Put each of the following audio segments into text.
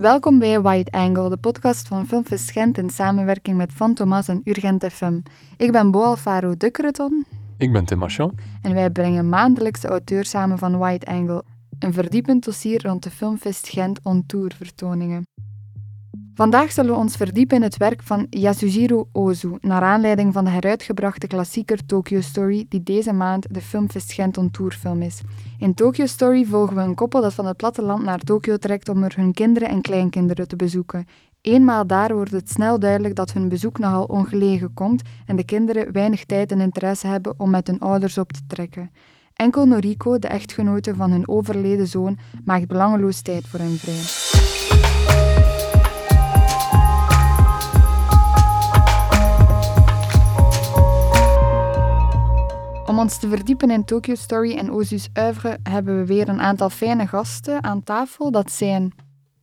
Welkom bij White Angle, de podcast van Filmfest Gent in samenwerking met Van Thomas en Urgent FM. Ik ben Bo Alfaro Ducreton. Ik ben Tim Machon. En wij brengen maandelijks de auteurs samen van White Angle, een verdiepend dossier rond de Filmfest Gent on Tour vertoningen. Vandaag zullen we ons verdiepen in het werk van Yasujiro Ozu, naar aanleiding van de heruitgebrachte klassieker Tokyo Story, die deze maand de Filmfest Gent on Tour film is. In Tokyo Story volgen we een koppel dat van het platteland naar Tokio trekt om er hun kinderen en kleinkinderen te bezoeken. Eenmaal daar wordt het snel duidelijk dat hun bezoek nogal ongelegen komt en de kinderen weinig tijd en interesse hebben om met hun ouders op te trekken. Enkel Noriko, de echtgenote van hun overleden zoon, maakt belangeloos tijd voor hen vrij. Om ons te verdiepen in Tokyo Story en Ozu's oeuvre hebben we weer een aantal fijne gasten aan tafel. Dat zijn...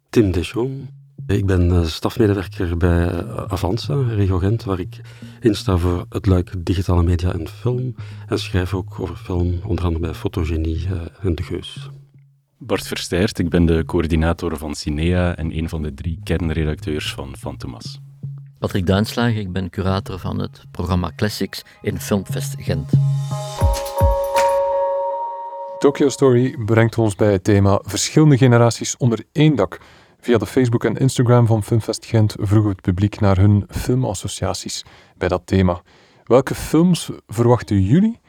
Tim Deschamps. Ik ben eh, stafmedewerker bij eh, Avanza, Regio Gent, waar ik insta voor het luik digitale media en film. En schrijf ook over film, onder andere bij Fotogenie eh, en De Geus. Bart Verstijrt, ik ben de coördinator van Cinea en een van de drie kernredacteurs van Fantomas. Patrick Duinslager, ik ben curator van het programma Classics in Filmfest Gent. Tokyo Story brengt ons bij het thema verschillende generaties onder één dak. Via de Facebook en Instagram van Filmfest Gent vroegen we het publiek naar hun filmassociaties bij dat thema. Welke films verwachten jullie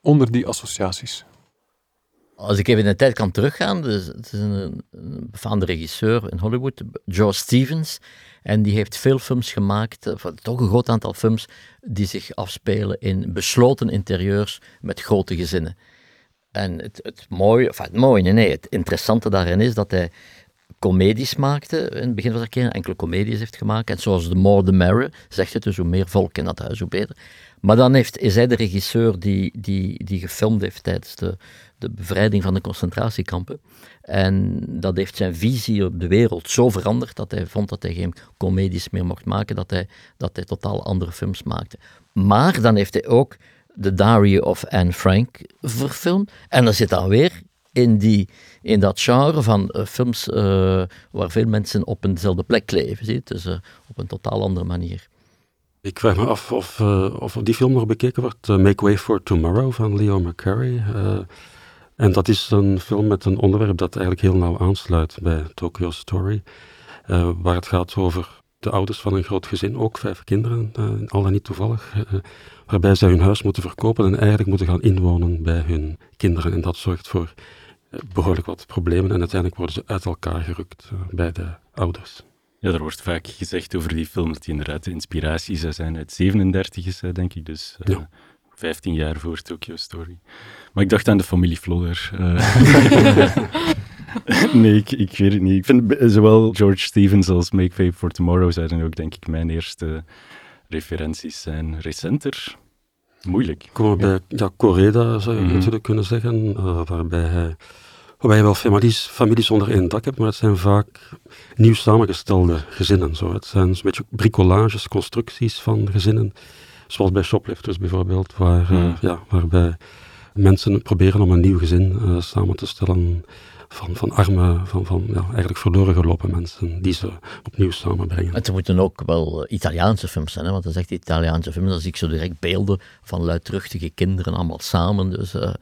onder die associaties? Als ik even in de tijd kan teruggaan, dus het is een, een befaamde regisseur in Hollywood, Joe Stevens, en die heeft veel films gemaakt, eh, toch een groot aantal films, die zich afspelen in besloten interieurs met grote gezinnen. En het, het mooie, enfin het mooie, nee, het interessante daarin is dat hij comedies maakte in het begin van zijn carrière, enkele comedies heeft gemaakt. En zoals The More the Merrier, zegt het dus, hoe meer volk in dat huis, hoe beter. Maar dan heeft, is hij de regisseur die, die, die gefilmd heeft tijdens de, de bevrijding van de concentratiekampen. En dat heeft zijn visie op de wereld zo veranderd dat hij vond dat hij geen comedies meer mocht maken, dat hij, dat hij totaal andere films maakte. Maar dan heeft hij ook The Diary of Anne Frank verfilmd. En dan zit dan weer in, die, in dat genre van uh, films uh, waar veel mensen op eenzelfde plek leven. Zie? Dus op een totaal andere manier. Ik vraag me af of, of die film nog bekeken wordt. Make Way for Tomorrow van Leo McCarey. en dat is een film met een onderwerp dat eigenlijk heel nauw aansluit bij Tokyo Story. waar het gaat over de ouders van een groot gezin, ook vijf kinderen, al dan niet toevallig waarbij zij hun huis moeten verkopen en eigenlijk moeten gaan inwonen bij hun kinderen. En dat zorgt voor eh, behoorlijk wat problemen en uiteindelijk worden ze uit elkaar gerukt eh, bij de ouders. Ja, er wordt vaak gezegd over die film dat die inderdaad de inspiratie zou zijn uit 37 is, denk ik. Dus uh, ja. 15 jaar voor Tokyo Story. Maar ik dacht aan de familie Flodder. Uh, nee, ik, ik, weet het niet. Ik vind zowel George Stevens als Make Way for Tomorrow zijn ook, denk ik, mijn eerste referenties zijn recenter. Moeilijk. Komen bij ja, Coreda, zou je mm -hmm. natuurlijk kunnen zeggen, uh, waarbij hij waarbij je wel families, families onder één dak hebt, maar het zijn vaak nieuw samengestelde gezinnen. Zo. Het zijn een beetje bricolages, constructies van gezinnen, zoals bij Shoplifters bijvoorbeeld, waar, mm. uh, ja, waarbij mensen proberen om een nieuw gezin uh, samen te stellen van, van arme, van, van ja, eigenlijk verloren gelopen mensen die ze opnieuw samenbrengen. Het moeten ook wel eh, Italiaanse films zijn, hè? want dan zegt Italiaanse films, dan zie ik zo direct beelden van luidruchtige kinderen allemaal samen. Dus, uh,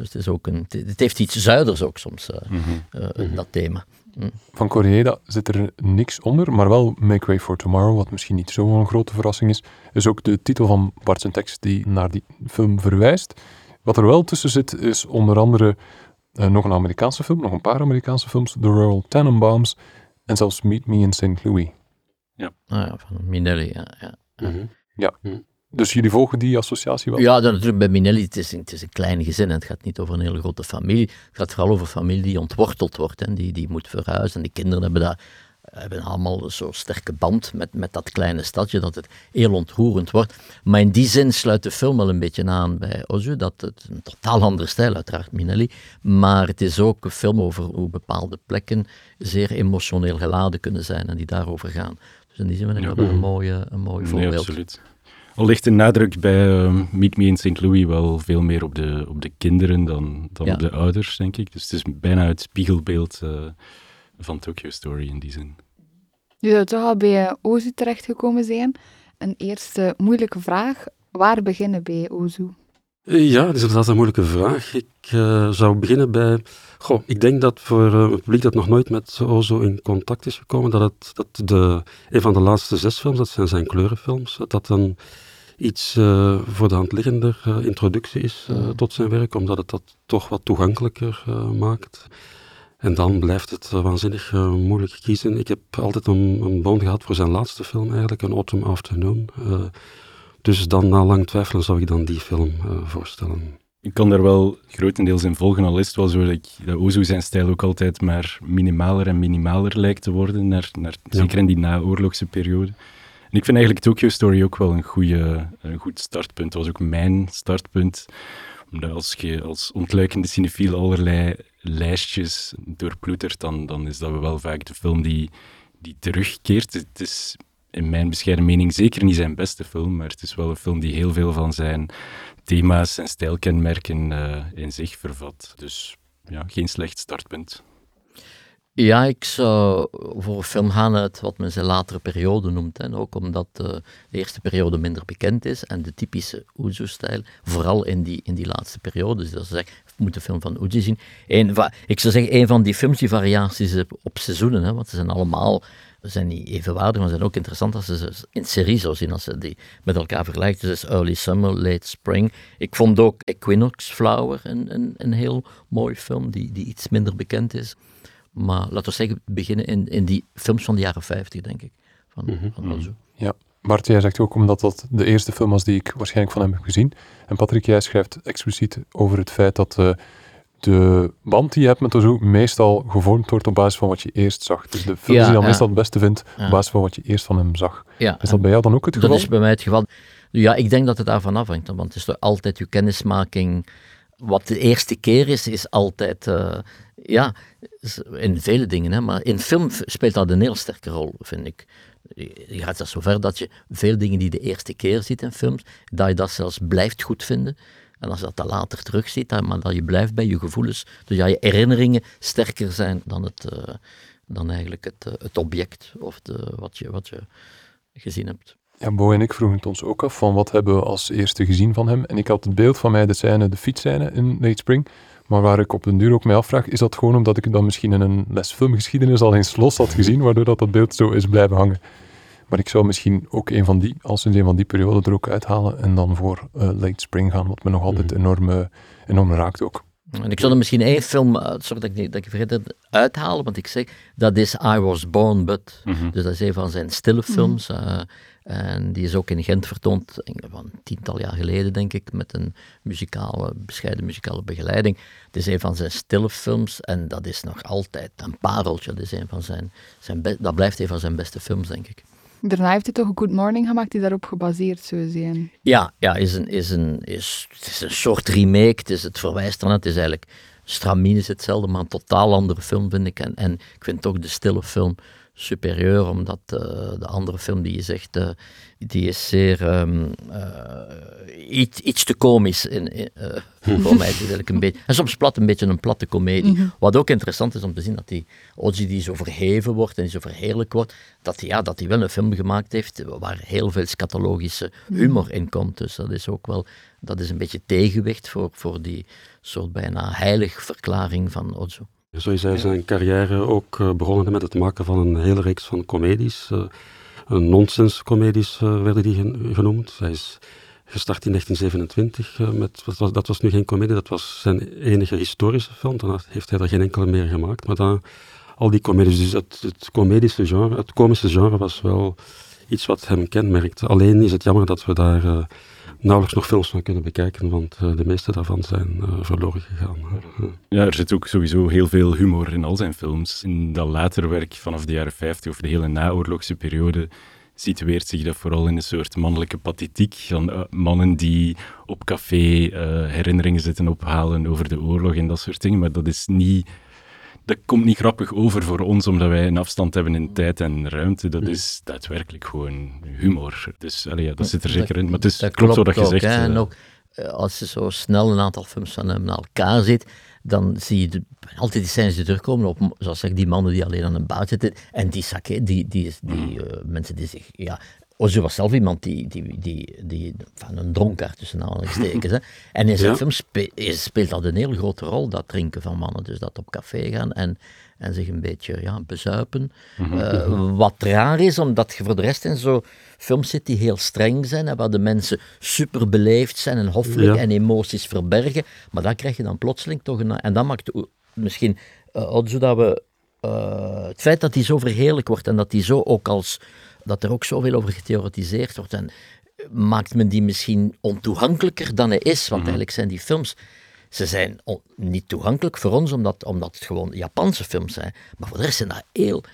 dus het, is ook een, het heeft iets zuiders ook soms, uh, mm -hmm. dat thema. Mm. Van Koreeda zit er niks onder, maar wel Make Way for Tomorrow, wat misschien niet zo'n grote verrassing is, is ook de titel van Bart zijn tekst die naar die film verwijst. Wat er wel tussen zit, is onder andere uh, nog een Amerikaanse film, nog een paar Amerikaanse films. The Royal Tenenbaums en zelfs Meet Me in St. Louis. Ja, ah, ja van Minelli, ja. Ja. Mm -hmm. ja. Mm -hmm. Dus jullie volgen die associatie wel? Ja, dan natuurlijk bij Minelli, het is, het is een klein gezin. Hè. Het gaat niet over een hele grote familie. Het gaat vooral over een familie die ontworteld wordt. Hè. Die, die moet verhuizen. En die kinderen hebben daar hebben allemaal zo'n sterke band met, met dat kleine stadje, dat het heel ontroerend wordt. Maar in die zin sluit de film wel een beetje aan bij Ozu, dat het een totaal andere stijl, uiteraard Minelli, maar het is ook een film over hoe bepaalde plekken zeer emotioneel geladen kunnen zijn en die daarover gaan. Dus in die zin vind ik ja. wel een mooie, een mooi voorbeeld. Absoluut. Al ligt de nadruk bij uh, Meet Me in St. Louis wel veel meer op de, op de kinderen dan, dan ja. op de ouders, denk ik. Dus het is bijna het spiegelbeeld... Uh, van Tokyo Story in die zin. Je zou toch al bij uh, Ozu terechtgekomen zijn. Een eerste moeilijke vraag. Waar beginnen bij Ozu? Ja, dat is inderdaad een moeilijke vraag. Ik uh, zou beginnen bij... Goh, ik denk dat voor uh, het publiek dat nog nooit met Ozo in contact is gekomen, dat, het, dat de, een van de laatste zes films, dat zijn zijn kleurenfilms, dat dat een iets uh, voor de hand liggender introductie is tot zijn werk, omdat het dat toch wat toegankelijker maakt. En dan blijft het waanzinnig moeilijk kiezen. Ik heb altijd een, een boom gehad voor zijn laatste film eigenlijk, een Autumn Afternoon. Dus dan na lang twijfelen zou ik dan die film voorstellen. Ik kan daar wel grotendeels in volgen, al is het wel zo dat, ik, dat Ozu zijn stijl ook altijd maar minimaler en minimaler lijkt te worden, naar, naar, ja. zeker in die naoorlogse periode. En ik vind eigenlijk Tokyo Story ook wel een, goede, een goed startpunt. Dat was ook mijn startpunt. Omdat als je als ontluikende cinefiel allerlei lijstjes doorploetert, dan, dan is dat wel vaak de film die, die terugkeert. Het is in mijn bescheiden mening zeker niet zijn beste film, maar het is wel een film die heel veel van zijn thema's en stijlkenmerken uh, in zich vervat. Dus ja, geen slecht startpunt. Ja, ik zou voor een film gaan uit wat men zijn latere periode noemt. Hè. Ook omdat uh, de eerste periode minder bekend is en de typische Uzu-stijl, vooral in die, in die laatste periode. Dus dat is moet de film van Uzi zien. Een, ik zou zeggen, een van die films die variaties op seizoenen, hè, want ze zijn allemaal zijn niet evenwaardig, maar zijn ook interessant als ze in serie zou zien, als ze die met elkaar vergelijkt. Dus Early Summer, Late Spring. Ik vond ook Equinox Flower een, een, een heel mooi film, die, die iets minder bekend is. Maar laten we zeggen, beginnen in, in die films van de jaren 50, denk ik. Van, mm -hmm. van ja, Bart, jij zegt ook omdat dat de eerste film was die ik waarschijnlijk van hem heb gezien. En Patrick, jij schrijft expliciet over het feit dat uh, de band die je hebt met Ozu meestal gevormd wordt op basis van wat je eerst zag. Dus de film die je dan meestal het beste vindt op basis van wat je eerst van hem zag. is dat bij jou dan ook het geval? Dat is bij mij het geval. Ja, ik denk dat het daarvan afhangt. Want het is toch altijd je kennismaking. Wat de eerste keer is, is altijd. Uh, ja, in vele dingen, hè, maar in film speelt dat een heel sterke rol, vind ik. Je gaat zelfs zover dat je veel dingen die de eerste keer ziet in films, dat je dat zelfs blijft goed vinden. En als je dat dan later terugziet, maar dat je blijft bij je gevoelens, dus ja, je herinneringen sterker zijn dan, het, uh, dan eigenlijk het, uh, het object of de, wat, je, wat je gezien hebt. Ja, Bo en ik vroegen het ons ook af van wat hebben we als eerste gezien van hem. En ik had het beeld van mij de scène, de fietsscène in Late Spring. Maar waar ik op den duur ook mij afvraag, is dat gewoon omdat ik dan misschien in een les filmgeschiedenis al eens los had gezien, waardoor dat, dat beeld zo is blijven hangen. Maar ik zou misschien ook een van die, als een van die perioden er ook uithalen en dan voor uh, Late Spring gaan, wat me nog altijd mhm. enorm, uh, enorm raakt ook. En ik zou er misschien één film, uh, sorry dat ik, dat ik vergeet het, uithalen, want ik zeg, dat is I Was Born But. Mm Dus dat is een van zijn stille mhm. films. Mm en die is ook in Gent vertoond, van een tiental jaar geleden denk ik, met een muzikale, bescheiden muzikale begeleiding. Het is een van zijn stille films en dat is nog altijd een pareltje. Dat, is een van zijn, zijn dat blijft een van zijn beste films, denk ik. Daarna heeft hij toch een Good Morning gemaakt die daarop gebaseerd zou zijn. Ja, ja is een, is een, is, het is een soort remake. Het, is, het verwijst ernaar. Het is eigenlijk stramien is hetzelfde, maar een totaal andere film vind ik. En, en ik vind toch de stille film superieur, omdat uh, de andere film die je zegt, uh, die is zeer um, uh, iets, iets te komisch in, voor mij. Is een beetje, en soms plat een beetje een platte komedie. Mm -hmm. Wat ook interessant is om te zien dat die Oji die zo verheven wordt en die zo verheerlijk wordt, dat hij ja, dat wel een film gemaakt heeft waar heel veel scatologische humor in komt. Dus dat is ook wel, dat is een beetje tegenwicht voor, voor die soort bijna heilig verklaring van Ozu. Zo is hij zijn carrière ook uh, begonnen met het maken van een hele reeks van comedies. Een nonsens-comedies uh, werden die genoemd. Hij is gestart in 1927 met, dat was, nu geen comedie, dat was zijn enige historische film. Daarna heeft hij er geen enkele meer gemaakt. Maar dan, al die comedies, dus het, het comedische genre, het komische genre was wel iets wat hem kenmerkte. Alleen is het jammer dat we daar nauwelijks nog films van kunnen bekijken, want uh, de meeste daarvan zijn uh, verloren gegaan. Ja, er zit ook sowieso heel veel humor in al zijn films. In dat later werk vanaf de jaren 50 of de hele naoorlogse periode situeert zich dat vooral in een soort mannelijke pathetiek van uh, mannen die op café herinneringen zitten ophalen over de oorlog en dat soort dingen, maar dat is niet dat komt niet grappig over voor ons, omdat wij een afstand hebben in tijd en ruimte. Dat is daadwerkelijk gewoon humor. Dus allee, ja, dat zit er zeker in. Maar het is, klopt, klopt wat je zegt. en ook, als je zo snel een aantal films van hem naar elkaar ziet, dan zie je de, altijd die scènes die terugkomen op, zoals zeg, die mannen die alleen aan een baard zitten. En die sake, die, die, die uh, mensen die zich, ja, Ozzy was zelf iemand die, die, die, die van een dronkaard tussen aanhalingstekens. En in zijn ja. film spe, speelt dat een heel grote rol, dat drinken van mannen. Dus dat op café gaan en, en zich een beetje ja, bezuipen. Mm -hmm. uh, wat raar is, omdat je voor de rest in zo'n films zit die heel streng zijn en waar de mensen super beleefd zijn en hoffelijk ja. en emoties verbergen. Maar dan krijg je dan plotseling toch een... En dat maakt misschien uh, ook zodat we... Uh, het feit dat hij zo verheerlijk wordt en dat hij zo ook als dat er ook zoveel over getheoretiseerd wordt. En maakt men die misschien ontoegankelijker dan hij is. Want Mhm. eigenlijk zijn die films. Ze zijn niet toegankelijk voor ons, omdat, omdat het gewoon Japanse films zijn. Maar voor de rest zijn dat heel.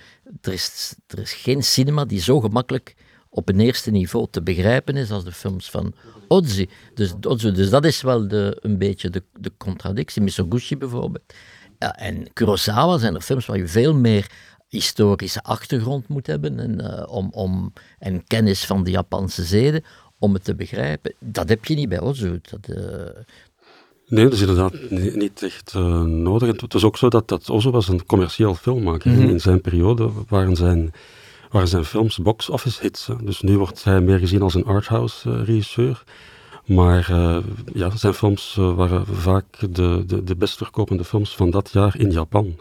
Er is, er is geen cinema die zo gemakkelijk op een eerste niveau te begrijpen is als de films van Ozu. Dus, Ozu, dus dat is wel de, een beetje de, de contradictie. Misoguchi bijvoorbeeld. Ja, en Kurosawa zijn er films waar je veel meer historische achtergrond moet hebben en, uh, om, om, en kennis van de Japanse zeden om het te begrijpen. Dat heb je niet bij Ozu. Dat, uh... Nee, dat is inderdaad niet, echt uh, nodig. En het is ook zo dat, dat Ozu was een commercieel filmmaker. Mm -hmm. In zijn periode waren zijn, waren zijn films box-office hits. Hè. Dus nu wordt hij meer gezien als een arthouse regisseur. Maar uh, ja, zijn films uh, waren vaak de, de, de best verkopende films van dat jaar in Japan.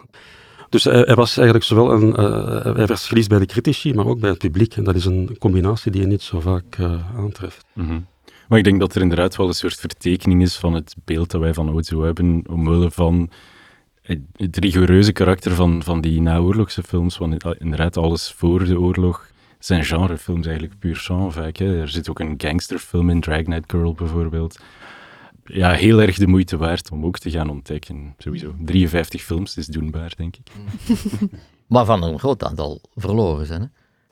Dus hij, hij, was eigenlijk zowel een, uh, hij werd geliefd bij de critici, maar ook bij het publiek. En dat is een combinatie die je niet zo vaak aantreft. Mm -hmm. Maar ik denk dat er inderdaad wel een soort vertekening is van het beeld dat wij van Ozu hebben, omwille van het rigoureuze karakter van, van die naoorlogse films. Want inderdaad, alles voor de oorlog zijn genrefilms eigenlijk puur sang vaak. Er zit ook een gangsterfilm in, Dragnet Girl bijvoorbeeld. Ja, heel erg de moeite waard om ook te gaan ontdekken. Sowieso. 53 films is doenbaar, denk ik. maar van een groot aantal verloren zijn, hè?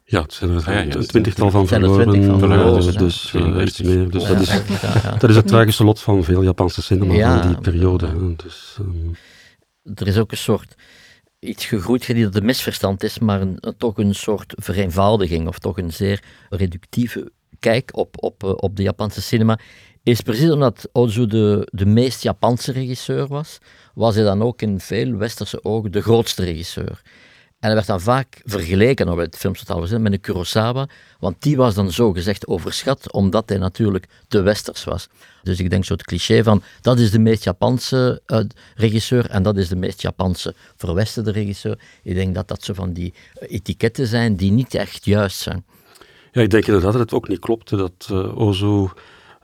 Ja, het zijn er ah, ja, ja, een twintigtal van verloren, van verloren dus, dus, uh, iets meer. Dus ja, dat, is, ja, dat is het tragische lot van veel Japanse cinema van die periode. Dus, um... Er is ook een soort iets gegroeid, die dat een misverstand is, maar een, toch een soort vereenvoudiging of toch een zeer reductieve kijk op, op, op de Japanse cinema. Is precies omdat Ozu de, de meest Japanse regisseur was, was hij dan ook in veel westerse ogen de grootste regisseur. En hij werd dan vaak vergeleken, op het filmtotaal met een Kurosawa, want die was dan zo gezegd overschat, omdat hij natuurlijk te westers was. Dus ik denk zo het cliché van, dat is de meest Japanse uh, regisseur en dat is de meest Japanse verwesterde regisseur. Ik denk dat dat zo van die etiketten zijn die niet echt juist zijn. Ja, ik denk inderdaad dat het ook niet klopte dat uh, Ozu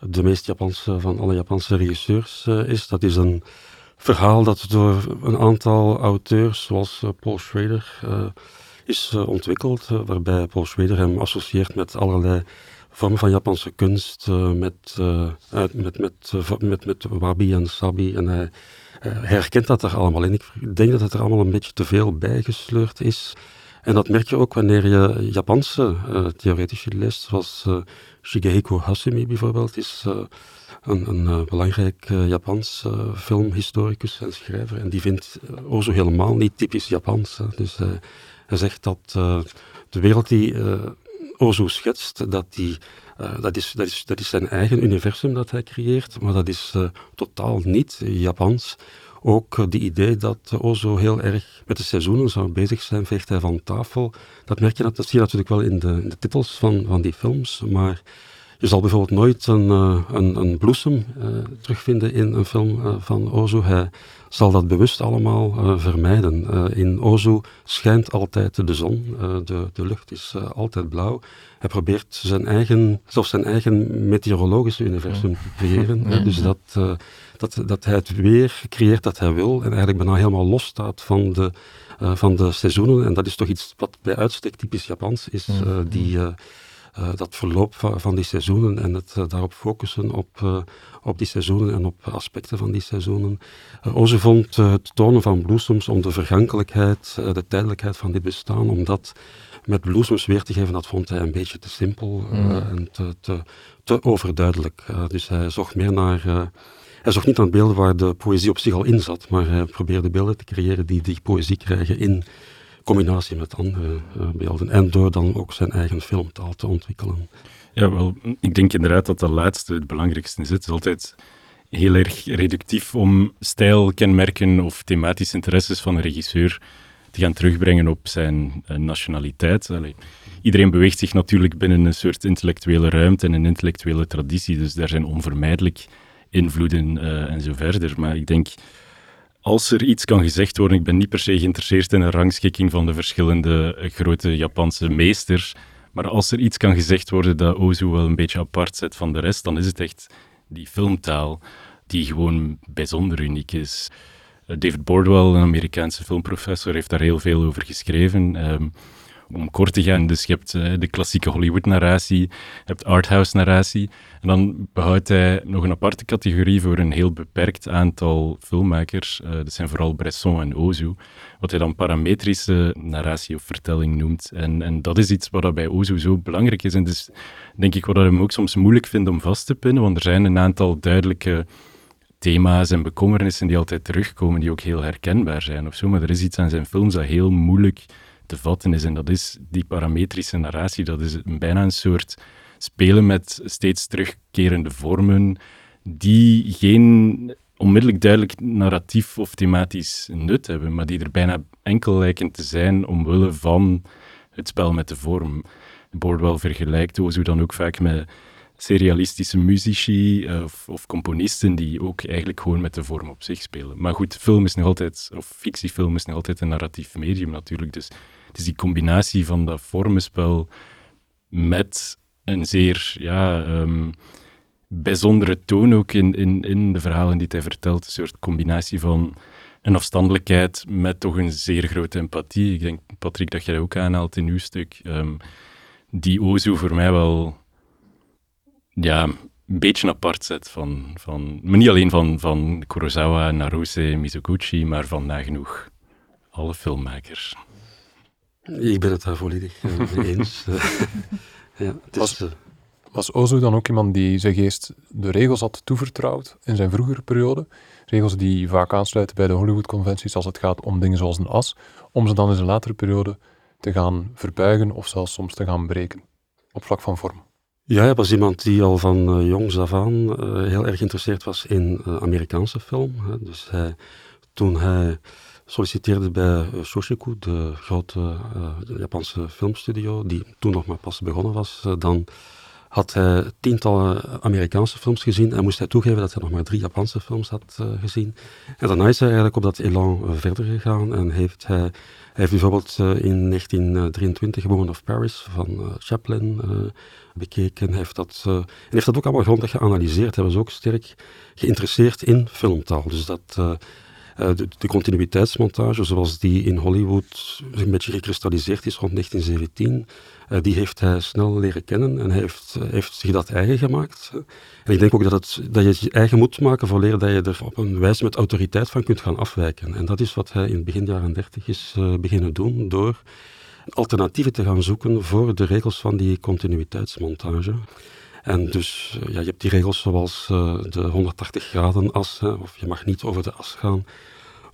de meest Japanse van alle Japanse regisseurs uh, is. Dat is een verhaal dat door een aantal auteurs, zoals uh, Paul Schrader, uh, is ontwikkeld, waarbij Paul Schrader hem associeert met allerlei vormen van Japanse kunst, met, met, met, met, wabi en sabi. En hij herkent dat er allemaal in. Ik denk dat het er allemaal een beetje te veel bijgesleurd is. En dat merk je ook wanneer je Japanse theoretici leest, zoals Shigehiko Hasumi bijvoorbeeld, is een, een uh, belangrijk uh, Japans uh, filmhistoricus en schrijver. En die vindt Ozu helemaal niet typisch Japans. Dus hij zegt dat de wereld die Ozu schetst, dat, die, dat, is, dat, is, dat is zijn eigen universum dat hij creëert, maar dat is totaal niet Japans. Ook de idee dat Ozo heel erg met de seizoenen zou bezig zijn, veegt hij van tafel. Dat merk je, dat zie je natuurlijk wel in de, in de titels van, van die films, maar je zal bijvoorbeeld nooit een, uh, een, een bloesem uh, terugvinden in een film uh, van Ozu. Hij zal dat bewust allemaal vermijden. in Ozu schijnt altijd de zon, de, de lucht is altijd blauw. Hij probeert zijn eigen, zelfs zijn eigen meteorologische universum te creëren. Dus dat, dat, dat hij het weer creëert dat hij wil en eigenlijk bijna helemaal los staat van de, van de seizoenen. En dat is toch iets wat bij uitstek typisch Japans is, die... Uh, dat verloop van, van, die seizoenen en het uh, daarop focussen op, uh, op die seizoenen en op aspecten van die seizoenen. Oze vond het tonen van bloesems om de vergankelijkheid, de tijdelijkheid van dit bestaan, om dat met bloesems weer te geven, dat vond hij een beetje te simpel mm. en te, te, te overduidelijk. dus hij zocht meer naar... hij zocht niet aan beelden waar de poëzie op zich al in zat, maar hij probeerde beelden te creëren die die poëzie krijgen in combinatie met andere uh, beelden. En door dan ook zijn eigen filmtaal te ontwikkelen. Ja, wel, ik denk inderdaad dat dat laatste het belangrijkste is. Het is altijd heel erg reductief om stijlkenmerken of thematische interesses van een regisseur te gaan terugbrengen op zijn uh, nationaliteit. iedereen beweegt zich natuurlijk binnen een soort intellectuele ruimte en een intellectuele traditie, dus daar zijn onvermijdelijk invloeden uh, en zo verder. Maar ik denk, als er iets kan gezegd worden, ik ben niet per se geïnteresseerd in een rangschikking van de verschillende uh, grote Japanse meesters, maar als er iets kan gezegd worden dat Ozu wel een beetje apart zet van de rest, dan is het echt die filmtaal die gewoon bijzonder uniek is. Eh, David Bordwell, een Amerikaanse filmprofessor, heeft daar heel veel over geschreven. Ehm, om kort te gaan, dus je hebt uh, de klassieke Hollywood-narratie, je hebt arthouse-narratie, en dan behoudt hij nog een aparte categorie voor een heel beperkt aantal filmmakers. Uh, dat zijn vooral Bresson en Ozu, wat hij dan parametrische narratie of vertelling noemt. En, en dat is iets wat bij Ozu zo belangrijk is. En dus denk ik wat hij hem ook soms moeilijk vindt om vast te pinnen, want er zijn een aantal duidelijke thema's en bekommernissen die altijd terugkomen, die ook heel herkenbaar zijn of zo. Maar er is iets aan zijn films dat heel moeilijk te vatten is. En dat is die parametrische narratie. Dat is bijna een soort spelen met steeds terugkerende vormen die geen onmiddellijk duidelijk narratief of thematisch nut hebben, maar die er bijna enkel lijken te zijn omwille van het spel met de vorm. Bordwell vergelijkt Ozu dan ook vaak met serialistische muzici eh, of, of, componisten die ook eigenlijk gewoon met de vorm op zich spelen. Maar goed, film is nog altijd, of fictiefilm is nog altijd een narratief medium natuurlijk. Dus is die combinatie van dat vormenspel met een zeer ja, um, bijzondere toon ook in, in, in de verhalen die hij vertelt. Een soort combinatie van een afstandelijkheid met toch een zeer grote empathie. Ik denk, Patrick, dat jij dat ook aanhaalt in uw stuk. Um, die Ozu voor mij wel ja, een beetje apart zet van, van maar niet alleen van, van Kurosawa, Naruse, Mizoguchi, maar van nagenoeg alle filmmakers. Ik ben het daar volledig eh, mee eens. ja, was, uh, was Ozu dan ook iemand die zijn geest de regels had toevertrouwd in zijn vroegere periode? Regels die vaak aansluiten bij de Hollywood-conventies als het gaat om dingen zoals een as, om ze dan in zijn latere periode te gaan verbuigen of zelfs soms te gaan breken, op vlak van vorm. Ja, hij was iemand die al van uh, jongs af aan uh, heel erg geïnteresseerd was in uh, Amerikaanse film. Hè. Dus hij, toen hij solliciteerde bij Shoshiku, de grote Japanse filmstudio, die toen nog maar pas begonnen was, dan had hij tientallen Amerikaanse films gezien en moest hij toegeven dat hij nog maar drie Japanse films had gezien. En daarna is hij eigenlijk op dat elan verder gegaan en heeft hij, hij bijvoorbeeld in 1923 Woman of Paris van Chaplin bekeken. Hij heeft dat, en heeft dat ook allemaal grondig geanalyseerd. Hij was ook sterk geïnteresseerd in filmtaal. Dus dat, de, de, continuïteitsmontage, zoals die in Hollywood een beetje gekristalliseerd is rond 1917, die heeft hij snel leren kennen en hij heeft, heeft zich dat eigen gemaakt. En ik denk ook dat, het, dat je het je eigen moet maken voor leren dat je er op een wijze met autoriteit van kunt gaan afwijken. En dat is wat hij in begin jaren 30 is beginnen doen door alternatieven te gaan zoeken voor de regels van die continuïteitsmontage. En dus eh, ja, je hebt die regels zoals uh, de 180 graden as, hè, of je mag niet over de as gaan.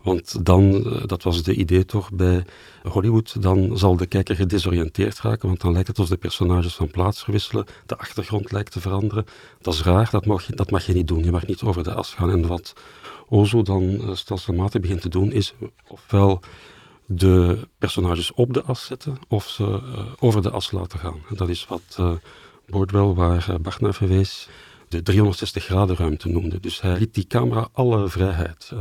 Want dan, uh, dat was de idee toch bij Hollywood, dan zal de kijker gedesoriënteerd raken, want dan lijkt het alsof de personages van plaats verwisselen, de achtergrond lijkt te veranderen. Dat is raar, dat mag, je, dat mag je niet doen, je mag niet over de as gaan. En wat Ozo dan stelselmatig begint te doen, is ofwel de personages op de as zetten of ze over de as laten gaan. Dat is wat Bordwell, waar Bart naar verwees, de 360 graden ruimte noemde. Dus hij liet die camera alle vrijheid.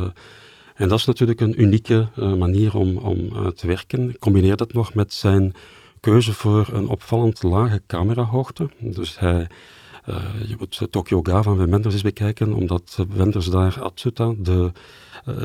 en dat is natuurlijk een unieke manier om, om te werken. Combineer dat nog met zijn keuze voor een opvallend lage camerahoogte. Dus hij je moet Tokyo Ga van Wim Wenders eens bekijken, omdat Wenders daar Atsuta, de, uh,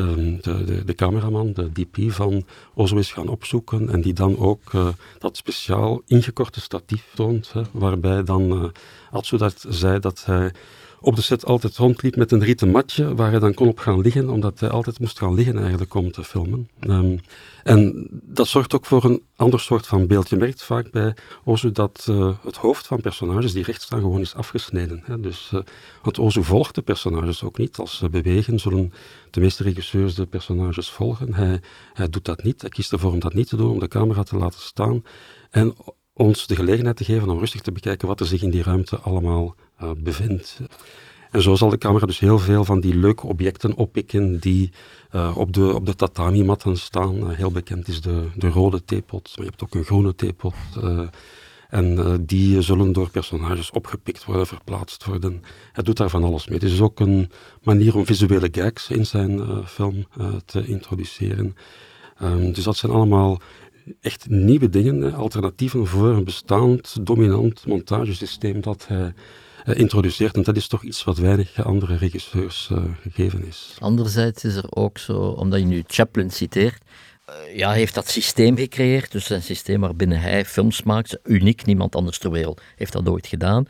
de, de, de, cameraman, de DP van Ozo is gaan opzoeken en die dan ook dat speciaal ingekorte statief toont, hè, waarbij dan Atsuta zei dat hij op de set altijd rondliep met een rieten matje waar hij dan kon op gaan liggen, omdat hij altijd moest gaan liggen eigenlijk om te filmen. Um, en dat zorgt ook voor een ander soort van beeld. Je merkt vaak bij Ozu dat uh, het hoofd van personages die recht staan gewoon is afgesneden. Hè. Dus, uh, want Ozu volgt de personages ook niet. Als ze bewegen zullen de meeste regisseurs de personages volgen. Hij, hij doet dat niet. Hij kiest ervoor om dat niet te doen, om de camera te laten staan. En ons de gelegenheid te geven om rustig te bekijken wat er zich in die ruimte allemaal bevindt. En zo zal de camera dus heel veel van die leuke objecten oppikken die uh, op, de, op de tatami-matten staan. Uh, heel bekend is de, de rode theepot, maar je hebt ook een groene theepot. En die zullen door personages opgepikt worden, verplaatst worden. Hij doet daar van alles mee. Het is ook een manier om visuele gags in zijn film te introduceren. Um, dus dat zijn allemaal echt nieuwe dingen, alternatieven voor een bestaand dominant montagesysteem dat hij introduceert. En dat is toch iets wat weinig andere regisseurs uh, gegeven is. Anderzijds is er ook zo, omdat je nu Chaplin citeert, uh, ja, heeft dat systeem gecreëerd. Dus een systeem waarbinnen hij films maakt. Uniek, niemand anders ter wereld heeft dat ooit gedaan.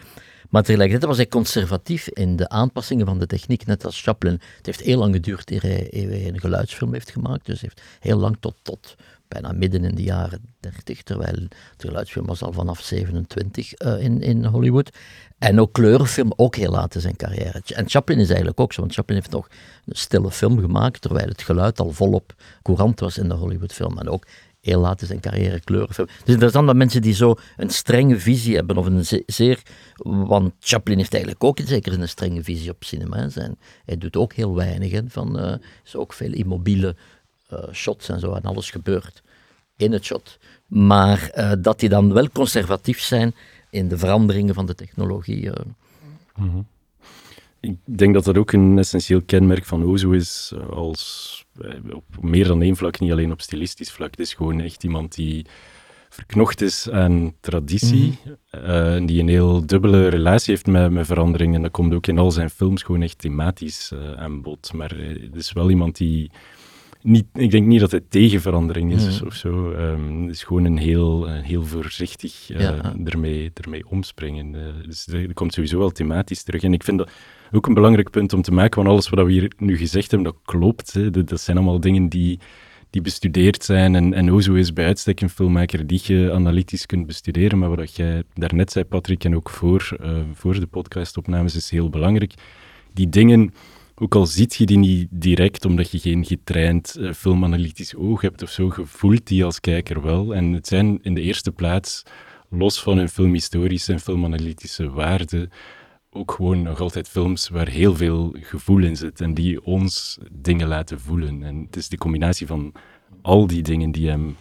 Maar tegelijkertijd was hij conservatief in de aanpassingen van de techniek, net als Chaplin. Het heeft heel lang geduurd eer hij, een geluidsfilm heeft gemaakt. Dus heeft heel lang tot, tot bijna midden in de jaren 30, terwijl de geluidsfilm was al vanaf 27 uh, in, in Hollywood. En ook kleurenfilm, ook heel laat in zijn carrière. En Chaplin is eigenlijk ook zo, want Chaplin heeft nog een stille film gemaakt, terwijl het geluid al volop courant was in de Hollywoodfilm. En ook heel laat in zijn carrière kleurenfilm. Dus interessant dat mensen die zo een strenge visie hebben, of een zeer... Want Chaplin heeft eigenlijk ook zeker een strenge visie op cinema. Zijn. Hij doet ook heel weinig, hè, van, uh, is ook veel immobiele uh, shots en zo, en alles gebeurt in het shot. Maar uh, dat die dan wel conservatief zijn in de veranderingen van de technologie. Mm -hmm. Ik denk dat dat ook een essentieel kenmerk van Ozo is, als op meer dan één vlak, niet alleen op stilistisch vlak. Het is gewoon echt iemand die verknocht is aan traditie, mm -hmm. uh, die een heel dubbele relatie heeft met, met verandering. En dat komt ook in al zijn films gewoon echt thematisch uh, aan bod. Maar het is wel iemand die niet, ik denk niet dat het tegen verandering is mm. of zo. Um, het is gewoon een heel, een heel voorzichtig uh, ja. ermee, ermee omspringen. Uh, dus er komt sowieso wel thematisch terug. En ik vind dat ook een belangrijk punt om te maken, want alles wat we hier nu gezegd hebben, dat klopt. Hè. Dat, dat zijn allemaal dingen die, die bestudeerd zijn. En, en Ozo is bij uitstek een filmmaker die je analytisch kunt bestuderen. Maar wat jij daarnet zei, Patrick, en ook voor, uh, voor de podcastopnames, is heel belangrijk. Die dingen ook al ziet je die niet direct, omdat je geen getraind uh, filmanalytisch oog hebt of zo, gevoelt die als kijker wel. En het zijn in de eerste plaats, los van hun filmhistorische en filmanalytische waarde, ook gewoon nog altijd films waar heel veel gevoel in zit en die ons dingen laten voelen. En het is de combinatie van al die dingen die hem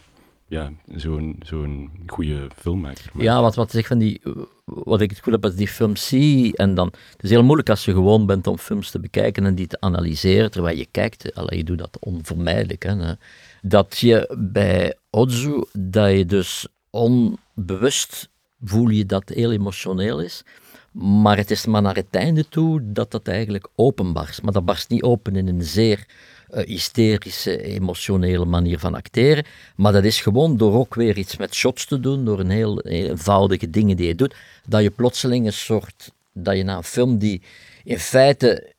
ja, zo'n zo'n goede filmmaker. Ja, wat, wat, zeg van die, wat ik het goed heb als die films zie, en dan, het is heel moeilijk als je gewoon bent om films te bekijken en die te analyseren, terwijl je kijkt, allee, je doet dat onvermijdelijk, hè, dat je bij Ozu, dat je dus onbewust voel je dat heel emotioneel is, maar het is maar naar het einde toe dat dat eigenlijk openbarst. Maar dat barst niet open in een zeer hysterische, emotionele manier van acteren. Maar dat is gewoon door ook weer iets met shots te doen, door een heel, eenvoudige dingen die je doet, dat je plotseling een soort, dat je na een film die in feite,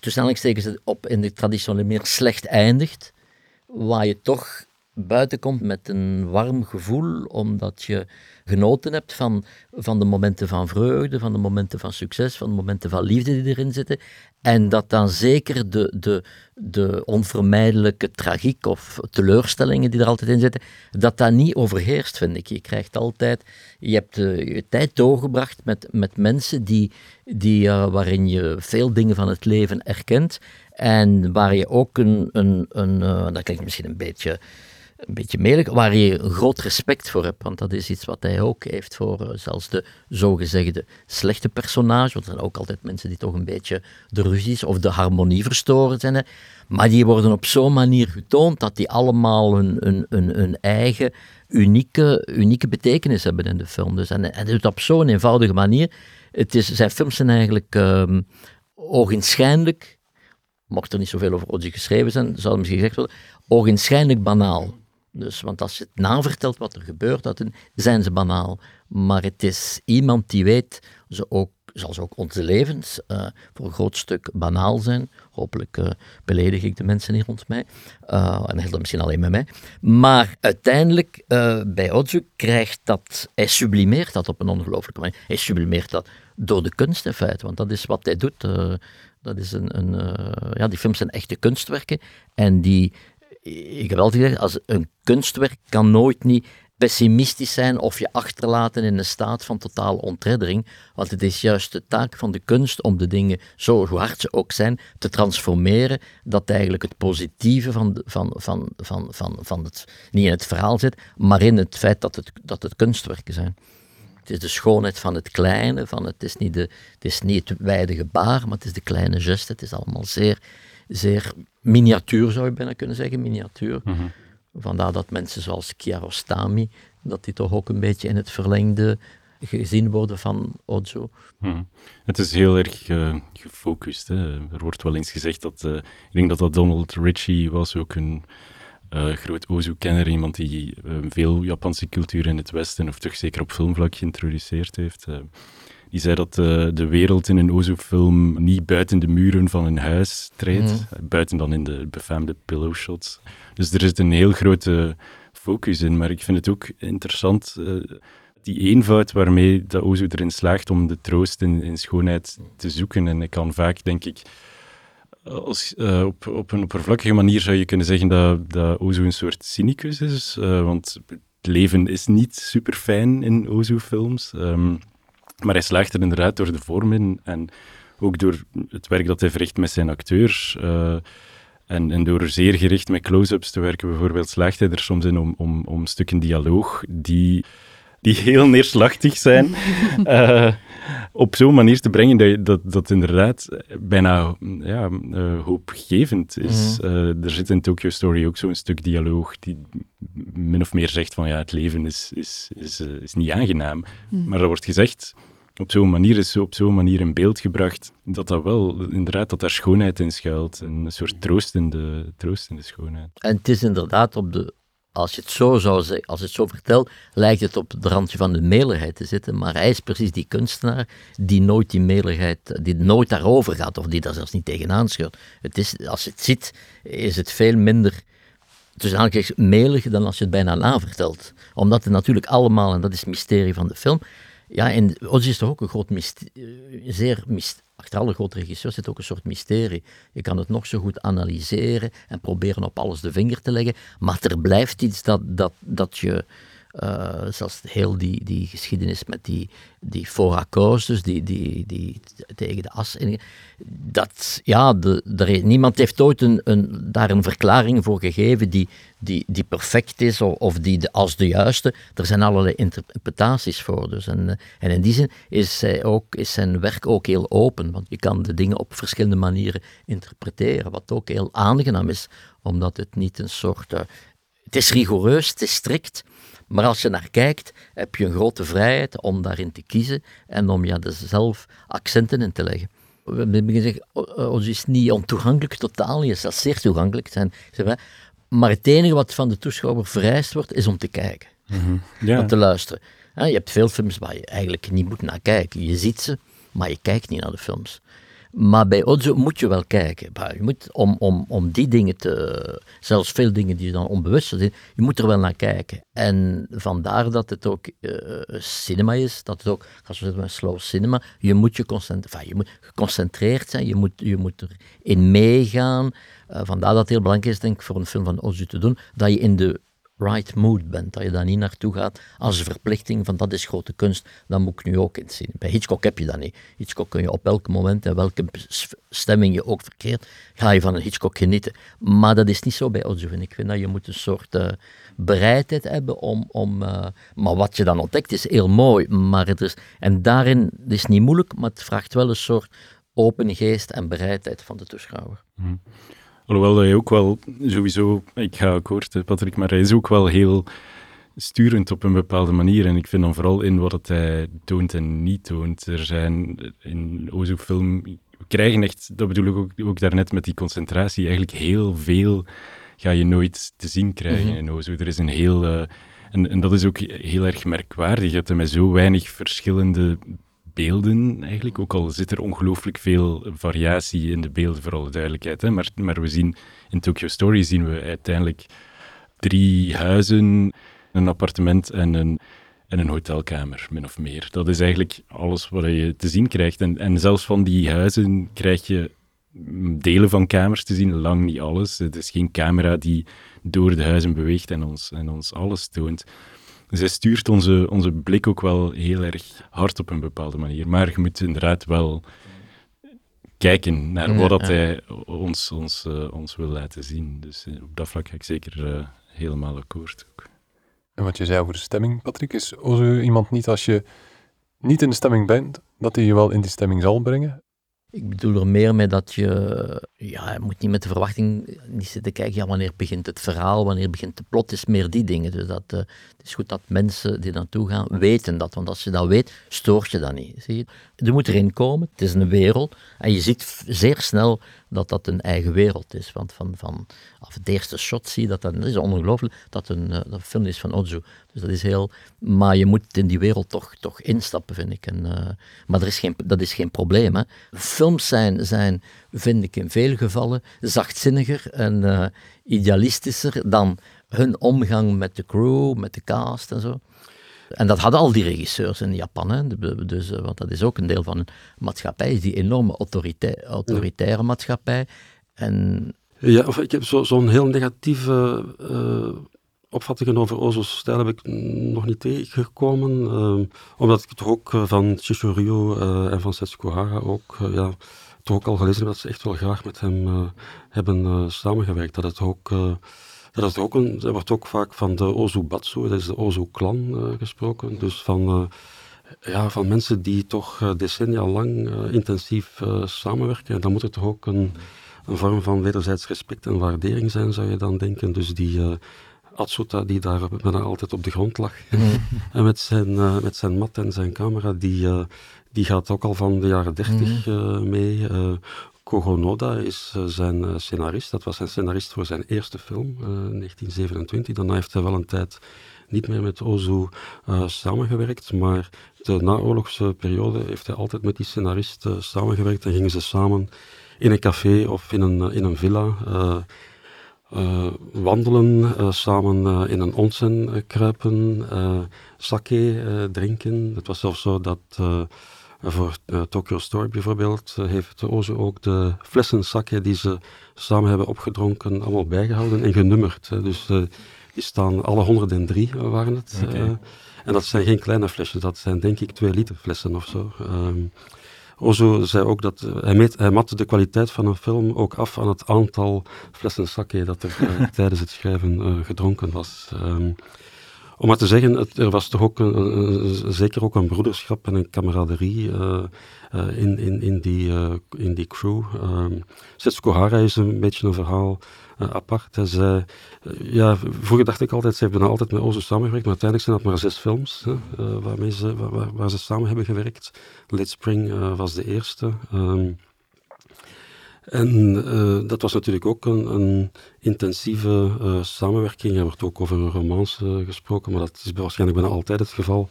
tussen aanhalingstekens op in de traditionele meer slecht eindigt, waar je toch buiten komt met een warm gevoel, omdat je genoten hebt van, van de momenten van vreugde, van de momenten van succes, van de momenten van liefde die erin zitten. En dat dan zeker de, de, de onvermijdelijke tragiek of teleurstellingen die er altijd in zitten, dat dat niet overheerst, vind ik. Je krijgt altijd, je hebt uh, je tijd doorgebracht met, met mensen die, die, uh, waarin je veel dingen van het leven erkent en waar je ook een, een, een uh, dat klinkt misschien een beetje een beetje melig, waar je een groot respect voor hebt. Want dat is iets wat hij ook heeft voor uh, zelfs de zogezegde slechte personage. Want er zijn ook altijd mensen die toch een beetje de ruzies of de harmonie verstoren zijn. Hè. Maar die worden op zo'n manier getoond dat die allemaal hun, eigen unieke, unieke betekenis hebben in de film. Dus, en hij doet op zo'n eenvoudige manier. Het is, zijn films zijn eigenlijk um, ogenschijnlijk, mocht er niet zoveel over Odzie geschreven zijn, zou misschien gezegd worden, ogenschijnlijk banaal. Dus, want als je het navertelt wat er gebeurt, dan zijn ze banaal. Maar het is iemand die weet, ze ook, zoals ook onze levens uh, voor een groot stuk banaal zijn. Hopelijk uh, beledig ik de mensen hier rond mij. Uh, en heel misschien alleen met mij. Maar uiteindelijk, bij Ozu krijgt dat, hij sublimeert dat op een ongelooflijke manier. Hij sublimeert dat door de kunst in feite, want dat is wat hij doet. dat is een, een ja, die films zijn echte kunstwerken en die ik heb altijd gezegd, als een kunstwerk kan nooit niet pessimistisch zijn of je achterlaten in een staat van totale ontreddering. Want het is juist de taak van de kunst om de dingen, zo hard ze ook zijn, te transformeren. Dat eigenlijk het positieve van, van, van, van, van, van het, niet in het verhaal zit, maar in het feit dat het, dat het kunstwerken zijn. Het is de schoonheid van het kleine, van het, is niet de, het is niet het wijde gebaar, maar het is de kleine geste. Het is allemaal zeer, zeer miniatuur, zou je bijna kunnen zeggen, miniatuur. Mhm. Vandaar dat mensen zoals Kiarostami, dat die toch ook een beetje in het verlengde gezien worden van Ozo. Mhm. Het is heel erg eh, gefocust. Hè. Er wordt wel eens gezegd dat, uh, ik denk dat dat Donald Ritchie was, ook een uh, groot Ozu-kenner, iemand die veel Japanse cultuur in het Westen, of toch zeker op filmvlak, geïntroduceerd heeft. Die zei dat de wereld in een Ozu-film niet buiten de muren van een huis treedt, Mhm. buiten dan in de befaamde pillow shots. Dus er zit een heel grote focus in, maar ik vind het ook interessant die eenvoud waarmee dat Ozu erin slaagt om de troost in, in schoonheid te zoeken. En ik kan vaak, denk ik, als, uh, op, op een oppervlakkige manier zou je kunnen zeggen dat, dat Ozu een soort cynicus is. Uh, want het leven is niet super fijn in Ozu-films. Um, maar hij slaagt er inderdaad door de vorm in en ook door het werk dat hij verricht met zijn acteurs. Uh, en, en, door zeer gericht met close-ups te werken, bijvoorbeeld, slaagt hij er soms in om, om, om stukken dialoog die die heel neerslachtig zijn, uh, op zo'n manier te brengen dat, dat dat inderdaad bijna ja, uh, hoopgevend is. Mm. Uh, er zit in Tokyo Story ook zo'n stuk dialoog die min of meer zegt van ja, het leven is, is, is, is niet aangenaam. Mm. Maar er wordt gezegd, op zo'n manier is op zo'n manier in beeld gebracht dat dat wel, inderdaad, dat daar schoonheid in schuilt. Een soort troost in de, troost in de schoonheid. En het is inderdaad op de als je het zo zou zeggen, als het zo vertelt, lijkt het op het randje van de meligheid te zitten. Maar hij is precies die kunstenaar die nooit die meligheid, die nooit daarover gaat, of die daar zelfs niet tegenaan scheurt. Het is, als je het ziet, is het veel minder tussen aankijks melig dan als je het bijna navertelt. Omdat het natuurlijk allemaal, en dat is het mysterie van de film, ja, en Oz is toch ook een groot mysterie, zeer mysterie achter alle grote regisseurs zit ook een soort mysterie. Je kan het nog zo goed analyseren en proberen op alles de vinger te leggen, maar er blijft iets dat, dat, dat je, uh, zelfs heel die, die geschiedenis met die, die voorakkoords, dus die, die, die tegen de as, dat, ja, de, niemand heeft ooit een, een, daar een verklaring voor gegeven die, die, die perfect is of, of die de, als de juiste. Er zijn allerlei interpretaties voor. Dus en, en in die zin is, zij ook, is zijn werk ook heel open, want je kan de dingen op verschillende manieren interpreteren, wat ook heel aangenaam is, omdat het niet een soort... Uh, het is rigoureus, het is strikt, maar als je naar kijkt, heb je een grote vrijheid om daarin te kiezen en om ja, dus zelf accenten in te leggen. We hebben gezegd, ons is niet ontoegankelijk, totaal het is zeer toegankelijk. Zijn, maar het enige wat van de toeschouwer vereist wordt, is om te kijken. Mm-hmm. ja. Om te luisteren. Je hebt veel films waar je eigenlijk niet moet naar kijken. Je ziet ze, maar je kijkt niet naar de films. Maar bij Ozo moet je wel kijken. Je moet, om, om, om die dingen te, zelfs veel dingen die je dan onbewust zijn, je moet er wel naar kijken. En vandaar dat het ook uh, cinema is, dat het ook, als we zeggen, slow cinema, je moet je, enfin, je moet geconcentreerd zijn, je moet, je moet erin meegaan. Uh, vandaar dat het heel belangrijk is, denk ik, voor een film van Ozu te doen, dat je in de right mood bent, dat je daar niet naartoe gaat als verplichting van dat is grote kunst, dan moet ik nu ook in zien. Bij Hitchcock heb je dat niet. Hitchcock kun je op elk moment en welke stemming je ook verkeert, ga je van een Hitchcock genieten. Maar dat is niet zo bij vind ik. vind dat je moet een soort uh, bereidheid hebben om... om uh, maar wat je dan ontdekt is heel mooi, maar het is... En daarin het is niet moeilijk, maar het vraagt wel een soort open geest en bereidheid van de toeschouwer. Mm. Alhoewel hij ook wel sowieso, ik ga akkoord, Patrick, maar hij is ook wel heel sturend op een bepaalde manier. En ik vind dan vooral in wat hij toont en niet toont. Er zijn in Ozo-film, we krijgen echt, dat bedoel ik ook, ook daarnet met die concentratie, eigenlijk heel veel ga je nooit te zien krijgen mm-hmm. in Ozo. Er is een heel... Uh, en, en dat is ook heel erg merkwaardig, dat er met zo weinig verschillende beelden eigenlijk, ook al zit er ongelooflijk veel variatie in de beelden, voor alle duidelijkheid. Hè? Maar, maar we zien in Tokyo Story zien we uiteindelijk drie huizen, een appartement en een, en een hotelkamer, min of meer. Dat is eigenlijk alles wat je te zien krijgt. En, en zelfs van die huizen krijg je delen van kamers te zien, lang niet alles. Het is geen camera die door de huizen beweegt en ons, en ons alles toont. Dus hij stuurt onze, onze blik ook wel heel erg hard op een bepaalde manier. Maar je moet inderdaad wel kijken naar wat dat hij ons, ons, uh, ons wil laten zien. Dus uh, op dat vlak ga ik zeker uh, helemaal akkoord. Ook. En wat je zei over de stemming, Patrick, is Ozu iemand niet als je niet in de stemming bent, dat hij je wel in die stemming zal brengen? Ik bedoel er meer mee dat je, ja, je moet niet met de verwachting niet zitten kijken, ja, wanneer begint het verhaal, wanneer begint de plot, is meer die dingen. Dus dat, uh, het is goed dat mensen die naartoe gaan weten dat, want als je dat weet, stoort je dat niet. Zie je? Er moet erin komen, het is een wereld en je ziet zeer snel dat dat een eigen wereld is. Want van, van af het eerste shot zie je dat, dat is ongelooflijk dat een, dat film is van Ozu. Dus dat is heel, maar je moet in die wereld toch, toch instappen, vind ik. En, uh, maar er is geen, dat is geen probleem. Hè. Films zijn, zijn, vind ik in veel gevallen, zachtzinniger en uh, idealistischer dan hun omgang met de crew, met de cast en zo. En dat hadden al die regisseurs in Japan. Hè. Dus, want dat is ook een deel van een maatschappij, die enorme autoritaire, autoritaire maatschappij. En... Ja, of ik heb zo'n zo heel negatieve uh, opvattingen over Ozo's stijl heb ik nog niet tegengekomen. Uh, omdat ik toch ook van Chichoryu uh, en van Setsuko Hara ook, ja, toch ook al gelezen heb dat ze echt wel graag met hem hebben samengewerkt. Dat het ook dat is ook een, er wordt ook vaak van de Ozu Batsu, dat is de Ozu-clan, uh, gesproken. Dus van, uh, ja, van mensen die toch uh, decennia lang intensief samenwerken. En dan moet er toch ook een, een vorm van wederzijds respect en waardering zijn, zou je dan denken. Dus die Atsuta, die daar bijna altijd op de grond lag, en met zijn, met zijn mat en zijn camera, die, die gaat ook al van de jaren dertig mm. mee. Kogonoda is uh, zijn uh, scenarist. Dat was zijn scenarist voor zijn eerste film, uh, 1927. Daarna heeft hij wel een tijd niet meer met Ozu samengewerkt, maar de naoorlogse periode heeft hij altijd met die scenarist samengewerkt en gingen ze samen in een café of in een, in een villa wandelen, samen in een onsen kruipen, sake drinken. Het was zelfs zo dat voor uh, Tokyo Story bijvoorbeeld uh, heeft Ozu ook de flessen sake die ze samen hebben opgedronken allemaal bijgehouden en genummerd. Dus uh, die staan, alle 103 waren het. Okay. en dat zijn geen kleine flesjes, dat zijn denk ik 2 liter flessen of zo. Um, Ozo zei ook dat hij, meet, hij matte de kwaliteit van een film ook af aan het aantal flessen sake dat er tijdens het schrijven gedronken was. Um, om maar te zeggen, er was toch ook een, zeker ook een broederschap en een kameraderie uh, uh, in, in, in, die, uh, in die crew. Um, Setsuko Hara is een beetje een verhaal apart. Ja, vroeger dacht ik altijd, ze hebben altijd met Ozo samengewerkt, maar uiteindelijk zijn dat maar zes films waarmee ze, waar, waar, ze samen hebben gewerkt. Late Spring was de eerste. Um, en uh, dat was natuurlijk ook een, een intensieve uh, samenwerking. Er wordt ook over een romance uh, gesproken, maar dat is waarschijnlijk bijna altijd het geval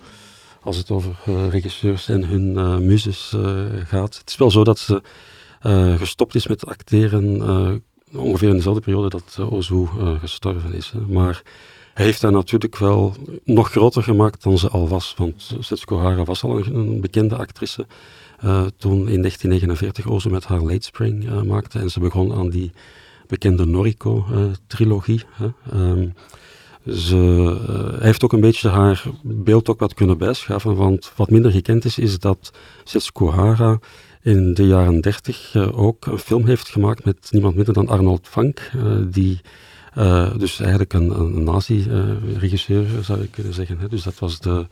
als het over regisseurs en hun muzes gaat. Het is wel zo dat ze gestopt is met acteren ongeveer in dezelfde periode dat Ozu gestorven is. Maar hij heeft haar natuurlijk wel nog groter gemaakt dan ze al was, want Setsuko Hara was al een bekende actrice. Uh, toen in 1949 Ozo met haar Late Spring uh, maakte. En ze begon aan die bekende Noriko-trilogie. Um, ze heeft ook een beetje haar beeld ook wat kunnen bijschaven, want wat minder gekend is, is dat Setsuko Hara in de jaren 30 ook een film heeft gemaakt met niemand minder dan Arnold Fank, die dus eigenlijk een, een nazi-regisseur zou ik kunnen zeggen. Hè. Dus dat was de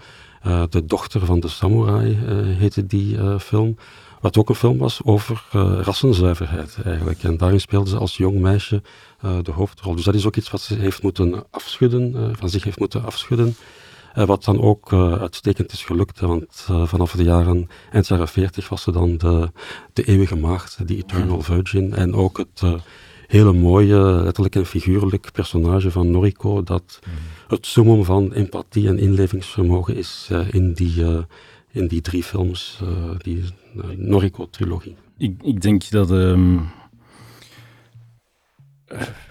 uh, de dochter van de samurai uh, heette die uh, film. Wat ook een film was over rassenzuiverheid eigenlijk. En daarin speelde ze als jong meisje de hoofdrol. Dus dat is ook iets wat ze heeft moeten afschudden, van zich heeft moeten afschudden. wat dan ook uitstekend is gelukt, want vanaf de jaren, eind jaren 40 was ze dan de, de eeuwige maagd, die Eternal Virgin. En ook het hele mooie, letterlijk en figuurlijk personage van Noriko, dat mm het summum van empathie en inlevingsvermogen is uh, in, die, uh, in die drie films, uh, die Noriko-trilogie. Ik, ik, denk dat um,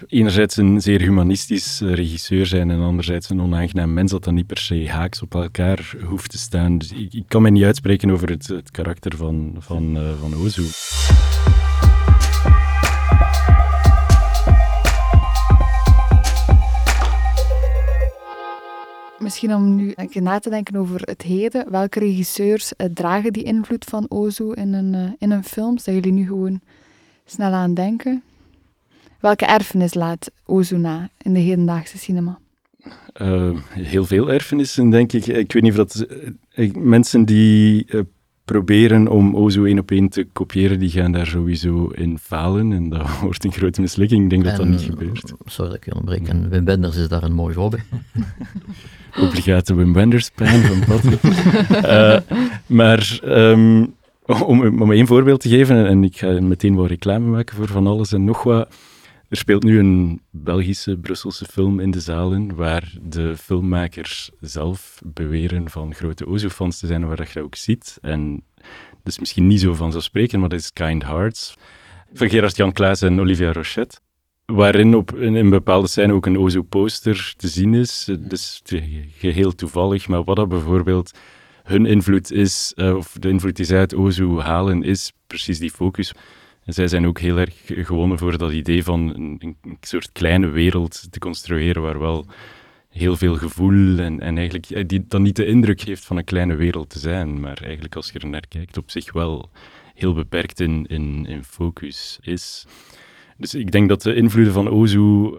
enerzijds een zeer humanistisch regisseur zijn en anderzijds een onaangenaam mens, dat dan niet per se haaks op elkaar hoeft te staan. Dus ik, kan me niet uitspreken over het, het karakter van, van, van Ozu. Misschien om nu een keer na te denken over het heden. Welke regisseurs eh, dragen die invloed van Ozu in een, uh, in een film? Zijn jullie nu gewoon snel aan denken? Welke erfenis laat Ozu na in de hedendaagse cinema? Uh, heel veel erfenissen, denk ik. Ik weet niet of dat... mensen die proberen om Ozo één op één te kopiëren, die gaan daar sowieso in falen. En dat wordt een grote mislukking. Ik denk dat dat niet gebeurt. Sorry dat ik je onderbreek. En Wim Wenders is daar een mooi voorbeeld. Obligate Wim Wenders pijn van Patrick. uh, maar um, om, om één voorbeeld te geven, en ik ga meteen wat reclame maken voor van alles en nog wat. Er speelt nu een Belgische, Brusselse film in de zalen waar de filmmakers zelf beweren van grote Ozo-fans te zijn, waar dat je ook ziet. En is misschien niet zo vanzelfsprekend, maar dat is Kind Hearts van Gerard-Jan Klaas en Olivia Rochette. Waarin op, in een bepaalde scène ook een Ozo-poster te zien is. Dus geheel toevallig, maar wat dat bijvoorbeeld hun invloed is, uh, of de invloed die zij uit Ozo halen, is precies die focus. En zij zijn ook heel erg gewonnen voor dat idee van een, een, soort kleine wereld te construeren waar wel heel veel gevoel en, en eigenlijk eh, die dan niet de indruk geeft van een kleine wereld te zijn, maar eigenlijk als je er naar kijkt op zich wel heel beperkt in, in, focus is. Dus ik denk dat de invloeden van Ozu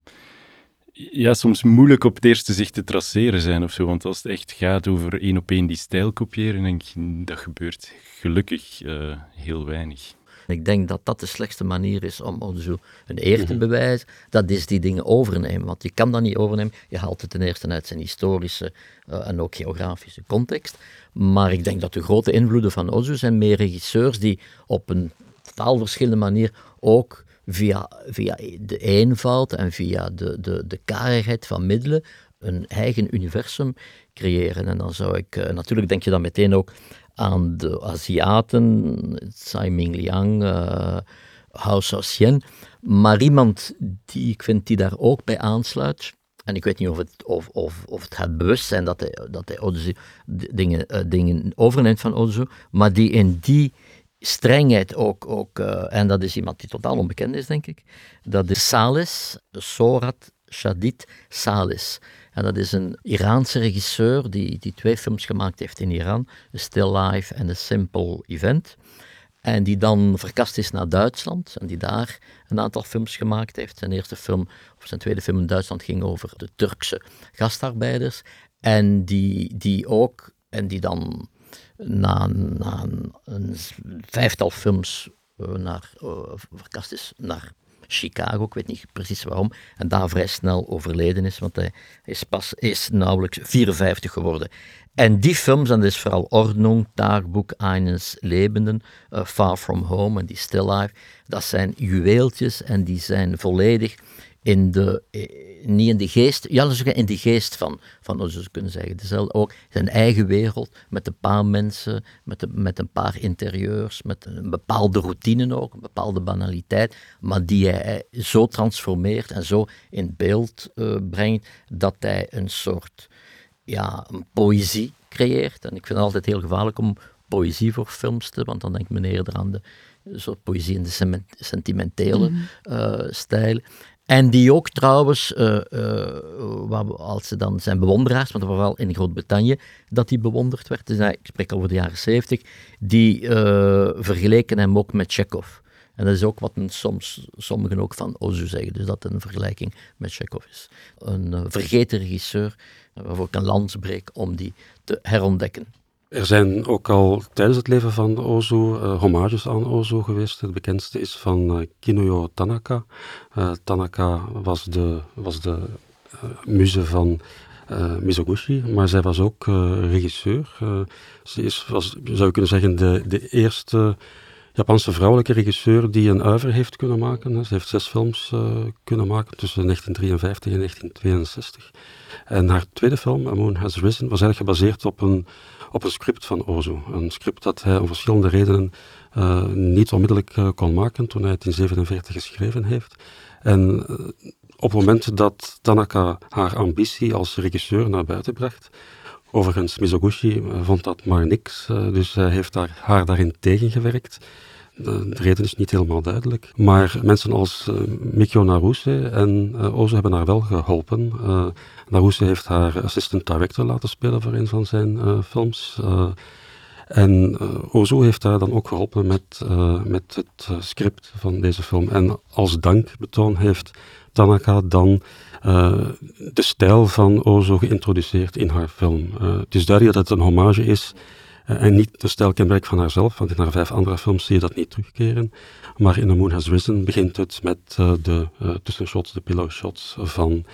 ja, soms moeilijk op het eerste zicht te traceren zijn of zo. Want als het echt gaat over één op één die stijl kopiëren, denk ik, dat gebeurt gelukkig uh, heel weinig. Ik denk dat dat de slechtste manier is om ons een eer te mhm. bewijzen. Dat is die dingen overnemen. Want je kan dat niet overnemen. Je haalt het ten eerste uit zijn historische uh, en ook geografische context. Maar ik denk dat de grote invloeden van Ozu zijn meer regisseurs die op een totaal verschillende manier ook via, via de eenvoud en via de, de, de karigheid van middelen een eigen universum creëren. En dan zou ik, uh, natuurlijk denk je dan meteen ook aan de Aziaten, Tsai Ming Liang, uh, Hao Xian, maar iemand die ik vind die daar ook bij aansluit. En ik weet niet of het, of, of, of het gaat bewust zijn dat hij, dat hij dingen, uh, dingen overneemt van Ozu, maar die in die strengheid ook, ook uh, en dat is iemand die totaal onbekend is, denk ik, dat is Salis, Sorat Shadid Salis. En dat is een Iraanse regisseur die, die twee films gemaakt heeft in Iran, A Still Life en A Simple Event. En die dan verkast is naar Duitsland en die daar een aantal films gemaakt heeft. Zijn eerste film, of zijn tweede film in Duitsland ging over de Turkse gastarbeiders. En die, die ook, en die dan na, na een, vijftal films uh, naar, uh, verkast is naar Chicago, ik weet niet precies waarom, en daar vrij snel overleden is, want hij is pas is nauwelijks 54 geworden. En die films, en dat is vooral Ordnung, Tagebuch eines Lebenden, uh, Far From Home en die Still Life, dat zijn juweeltjes en die zijn volledig in de, eh, niet in de geest, ja, in de geest van, van hoe ze kunnen zeggen, dezelfde ook, zijn eigen wereld, met een paar mensen, met, een, met een paar interieurs, met een bepaalde routine ook, een bepaalde banaliteit, maar die hij zo transformeert en zo in beeld uh, brengt, dat hij een soort, ja, een poëzie creëert. En ik vind het altijd heel gevaarlijk om poëzie voor films te, want dan denkt meneer er aan de soort poëzie in de sentimentele uh, stijl. En die ook trouwens, uh, uh, als ze dan zijn bewonderaars, want vooral in Groot-Brittannië, dat die bewonderd werd, dus, ik spreek over de jaren zeventig, die uh, vergeleken hem ook met Chekhov. En dat is ook wat soms, sommigen ook van Ozu zeggen, dus dat een vergelijking met Chekhov is. Een vergeten regisseur, waarvoor ik een lans breek om die te herontdekken. Er zijn ook al tijdens het leven van Ozu uh, hommages aan Ozu geweest. Het bekendste is van uh, Kinuyo Tanaka. Uh, Tanaka was de, was de muze van Mizoguchi, maar zij was ook regisseur. ze is, was, zou je kunnen zeggen, de, de eerste Japanse vrouwelijke regisseur die een uiver heeft kunnen maken. Ze heeft zes films kunnen maken tussen 1953 en 1962. En haar tweede film, A Moon Has Risen, was eigenlijk gebaseerd op een op een script van Ozu. Een script dat hij om verschillende redenen uh, niet onmiddellijk uh, kon maken toen hij het in 1947 geschreven heeft. En uh, op het moment dat Tanaka haar ambitie als regisseur naar buiten bracht, overigens Mizoguchi vond dat maar niks, dus hij heeft haar daarin tegengewerkt. de, reden is niet helemaal duidelijk. Maar mensen als Mikio Naruse en Ozo hebben haar wel geholpen. Naruse heeft haar assistant director laten spelen voor een van zijn films. en Ozo heeft haar dan ook geholpen met, met het script van deze film. En als dankbetoon heeft Tanaka dan de stijl van Ozo geïntroduceerd in haar film. het is duidelijk dat het een hommage is eh, en niet de stijlkenmerk van haarzelf, want in haar vijf andere films zie je dat niet terugkeren. Maar in The Moon Has Risen begint het met de uh, tussenshots, de pillow shots van,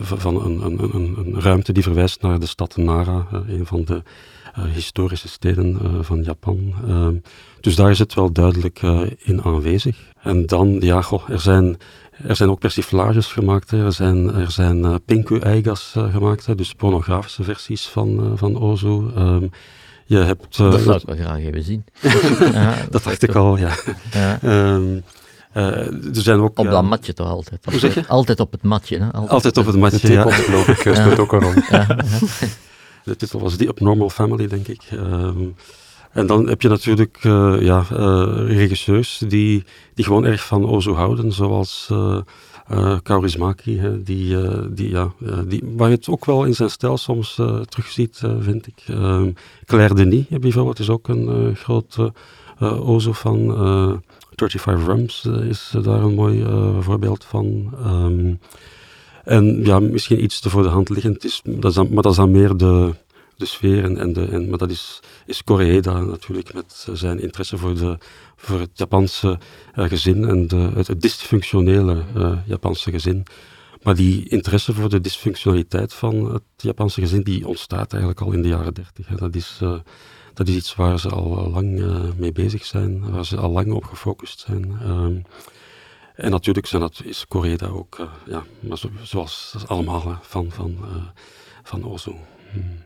van een, een, een, een, ruimte die verwijst naar de stad Nara, een van de historische steden van Japan. Ehm, dus daar is het wel duidelijk in aanwezig. En dan, ja, goh, er zijn er zijn ook persiflages gemaakt, er zijn, er zijn uh, pinku eigas gemaakt, hè, dus pornografische versies van, van Ozu. Um, je hebt, dat zou ik wel graag even zien. ja, dat dacht ik al, ja. ja. Um, uh, er zijn ook, op dat matje toch altijd? Hoe zeg je? Altijd op het matje. Hè? Altijd, altijd op het matje, ja. geloof ik, speelt ook een rol. De titel was The Abnormal Family, denk ik. Um, en dan heb je natuurlijk uh, ja, regisseurs die, die gewoon erg van Ozo houden, zoals uh, Kaurismaki, hè, die, uh, die, ja, uh, die, waar je het ook wel in zijn stijl soms terugziet, vind ik. Ehm, Claire Denis bijvoorbeeld is ook een groot ozo van. 35 Rums is daar een mooi voorbeeld van. Um, en ja, misschien iets te voor de hand liggend is, dat is maar dat is dan meer de, de sfeer. En, de, en, maar dat is, is Koreeda natuurlijk met zijn interesse voor, de, voor het Japanse uh, gezin en de, het, het dysfunctionele Japanse gezin. Maar die interesse voor de dysfunctionaliteit van het Japanse gezin, die ontstaat eigenlijk al in de jaren dertig. Dat is, dat is iets waar ze al lang mee bezig zijn, waar ze al lang op gefocust zijn. Ehm, en natuurlijk zijn dat, is Koreeda ook, ja, maar zo, zoals allemaal van, van, van Ozo. Hmm.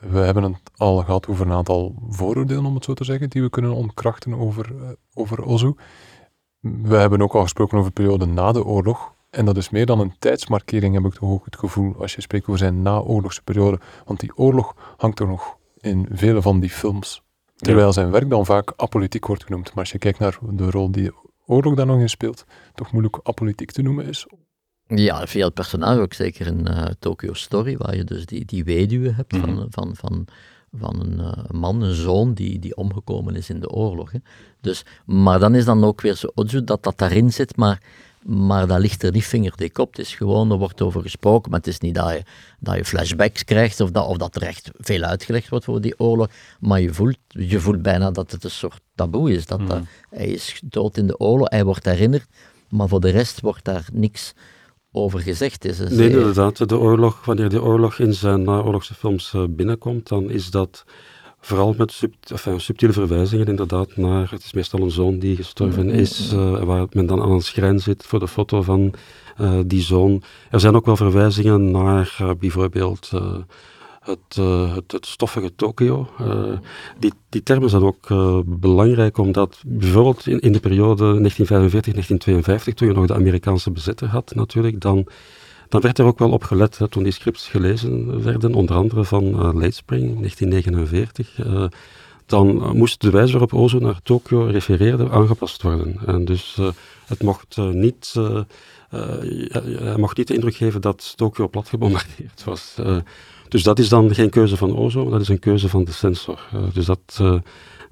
We hebben het al gehad over een aantal vooroordelen, om het zo te zeggen, die we kunnen ontkrachten over, over Ozu. We hebben ook al gesproken over de periode na de oorlog. En dat is meer dan een tijdsmarkering, heb ik toch het gevoel, als je spreekt over zijn naoorlogse periode. Want die oorlog hangt er nog in vele van die films. Terwijl zijn werk dan vaak apolitiek wordt genoemd. Maar als je kijkt naar de rol die de oorlog daar nog in speelt, toch moeilijk apolitiek te noemen is. Ja, veel personage, ook zeker in uh, Tokyo Story, waar je dus die, die weduwe hebt van, mhm. van, van, van een uh, man, een zoon, die, die omgekomen is in de oorlog. Hè. Dus, maar dan is dan ook weer zo dat dat daarin zit, maar, maar dat ligt er niet vingerdik op. Het is gewoon, er wordt over gesproken, maar het is niet dat je, dat je flashbacks krijgt of dat, of dat er echt veel uitgelegd wordt voor die oorlog, maar je voelt, je voelt bijna dat het een soort taboe is. Dat, mm hij is dood in de oorlog, hij wordt herinnerd, maar voor de rest wordt daar niks over gezegd is. nee, inderdaad. De oorlog, wanneer de oorlog in zijn naoorlogse films uh, binnenkomt, dan is dat vooral met enfin, subtiele verwijzingen inderdaad naar, het is meestal een zoon die gestorven mm-hmm. is, uh, waar men dan aan een schrijn zit voor de foto van uh, die zoon. Er zijn ook wel verwijzingen naar bijvoorbeeld het, het, het, stoffige Tokio. Die, die termen zijn ook belangrijk omdat bijvoorbeeld in, in de periode 1945-1952, toen je nog de Amerikaanse bezetter had natuurlijk, dan, dan werd er ook wel op gelet toen die scripts gelezen werden, onder andere van Late Spring 1949. dan moest de wijze waarop Ozo naar Tokio refereerde aangepast worden. En dus het mocht niet... mocht niet de indruk geven dat Tokio plat gebombardeerd was. Dus dat is dan geen keuze van Ozo, dat is een keuze van de sensor. Uh, dus dat, uh,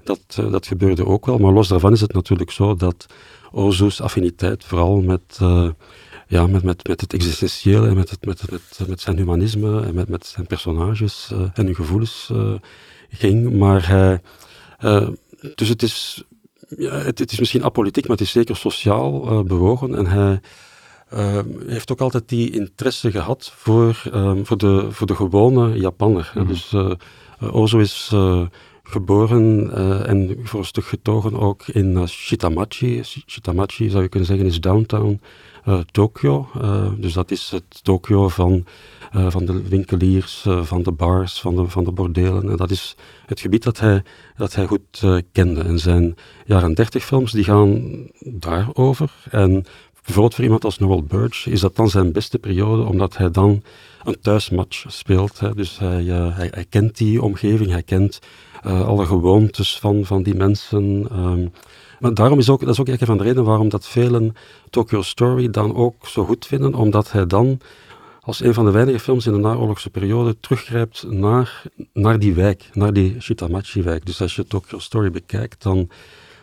dat, uh, dat gebeurde ook wel. Maar los daarvan is het natuurlijk zo dat Ozo's affiniteit vooral met, ja, met, met, met het existentiële en met, het, met, met, met zijn humanisme en met, met zijn personages en hun gevoelens ging. Maar hij, dus het is, ja, het, het, is misschien apolitiek, maar het is zeker sociaal bewogen en hij heeft ook altijd die interesse gehad voor, um, voor, de, voor de gewone Japanner. Mm Dus Ozo is uh, geboren en voor een stuk getogen ook in Shitamachi. Shitamachi zou je kunnen zeggen is downtown Tokyo. dus dat is het Tokyo van, van de winkeliers, van de bars, van de, van de bordelen. En dat is het gebied dat hij, dat hij goed kende. En zijn jaren dertig films die gaan daarover. En bijvoorbeeld voor iemand als Noel Birch is dat dan zijn beste periode, omdat hij dan een thuismatch speelt. Hè. Dus hij, hij, kent die omgeving, hij kent alle gewoontes van, van die mensen. Um, maar daarom is ook, dat is ook een van de redenen waarom dat velen Tokyo Story dan ook zo goed vinden, omdat hij dan als een van de weinige films in de naoorlogse periode teruggrijpt naar, naar die wijk, naar die Shitamachi-wijk. Dus als je Tokyo Story bekijkt, dan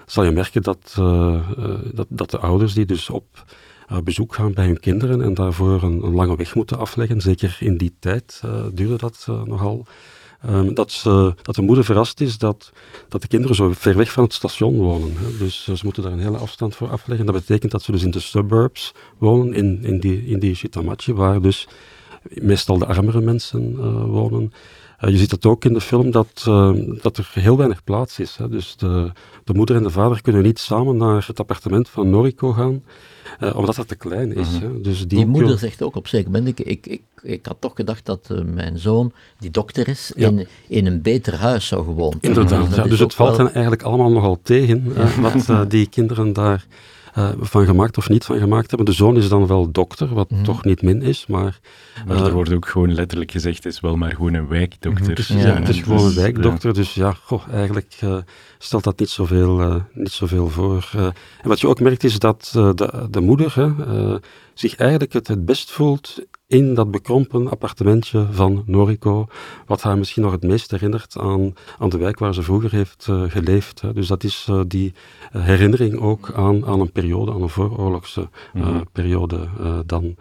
zal je merken dat, uh, dat, dat de ouders die dus op uh, bezoek gaan bij hun kinderen en daarvoor een, lange weg moeten afleggen, zeker in die tijd duurde dat nogal, Um, dat, ze, dat de moeder verrast is dat, dat de kinderen zo ver weg van het station wonen. Hè. Dus ze moeten daar een hele afstand voor afleggen. Dat betekent dat ze dus in de suburbs wonen, in, in, die, in die Shitamachi, waar dus meestal de armere mensen uh, wonen. Uh, je ziet het ook in de film dat, uh, dat er heel weinig plaats is. Hè. Dus de, de moeder en de vader kunnen niet samen naar het appartement van Noriko gaan. Uh, omdat dat te klein is. -hmm. dus die, die moeder zegt ook op zeker moment, ik, ik, ik, ik had toch gedacht dat mijn zoon, die dokter is, ja. in, in een beter huis zou gewoond Inderdaad, ja, dus het valt wel... hen eigenlijk allemaal nogal tegen, wat die kinderen daar uh, van gemaakt of niet van gemaakt hebben. De zoon is dan wel dokter, wat mm. toch niet min is, maar... Maar er wordt ook gewoon letterlijk gezegd, het is wel maar gewoon een wijkdokter. Dus, ja, ja, het is gewoon een wijkdokter, dus ja, goh, eigenlijk uh, stelt dat niet zoveel, uh, niet zoveel voor. en wat je ook merkt is dat de, de moeder zich eigenlijk het, het best voelt in dat bekrompen appartementje van Noriko, wat haar misschien nog het meest herinnert aan, aan de wijk waar ze vroeger heeft uh, geleefd. Hè. Dus dat is uh, die herinnering ook aan, aan een periode, aan een vooroorlogse mm -hmm. periode dan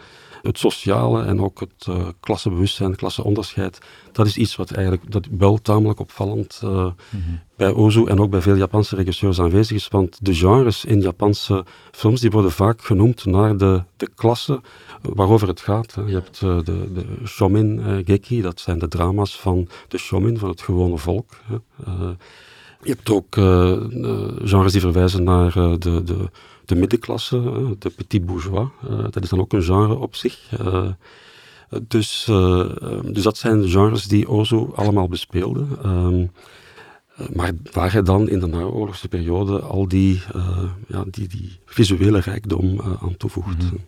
het sociale en ook het uh, klassebewustzijn, het klasseonderscheid, dat is iets wat eigenlijk dat wel tamelijk opvallend uh, mm -hmm. bij Ozu en ook bij veel Japanse regisseurs aanwezig is. Want de genres in Japanse films die worden vaak genoemd naar de, de klasse waarover het gaat. Hè. Je hebt uh, de, de Shomin Geki, dat zijn de drama's van de Shomin, van het gewone volk. Hè. je hebt ook genres die verwijzen naar de, de de middenklasse, de petit bourgeois. Eh, dat is dan ook een genre op zich. Eh, dus, eh, dus dat zijn genres die Ozo allemaal bespeelde. Ehm, maar waar hij dan in de naoorlogse periode al die, ja, die, die visuele rijkdom aan toevoegt. -hmm.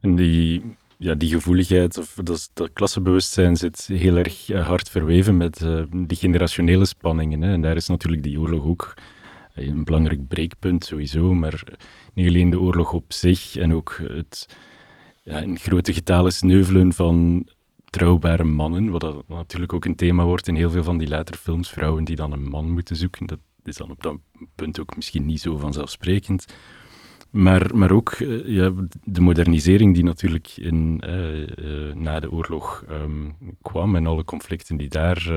En die, ja, die gevoeligheid, of dat, dat klassebewustzijn zit heel erg hard verweven met die generationele spanningen. Hè. En daar is natuurlijk die oorlog ook een belangrijk breekpunt sowieso, maar niet alleen de oorlog op zich en ook het ja, in grote getalen sneuvelen van trouwbare mannen, wat dat natuurlijk ook een thema wordt in heel veel van die later films, vrouwen die dan een man moeten zoeken. Dat is dan op dat punt ook misschien niet zo vanzelfsprekend. Maar, maar ook uh, ja, de modernisering die natuurlijk in, uh, uh, na de oorlog um, kwam en alle conflicten die daar,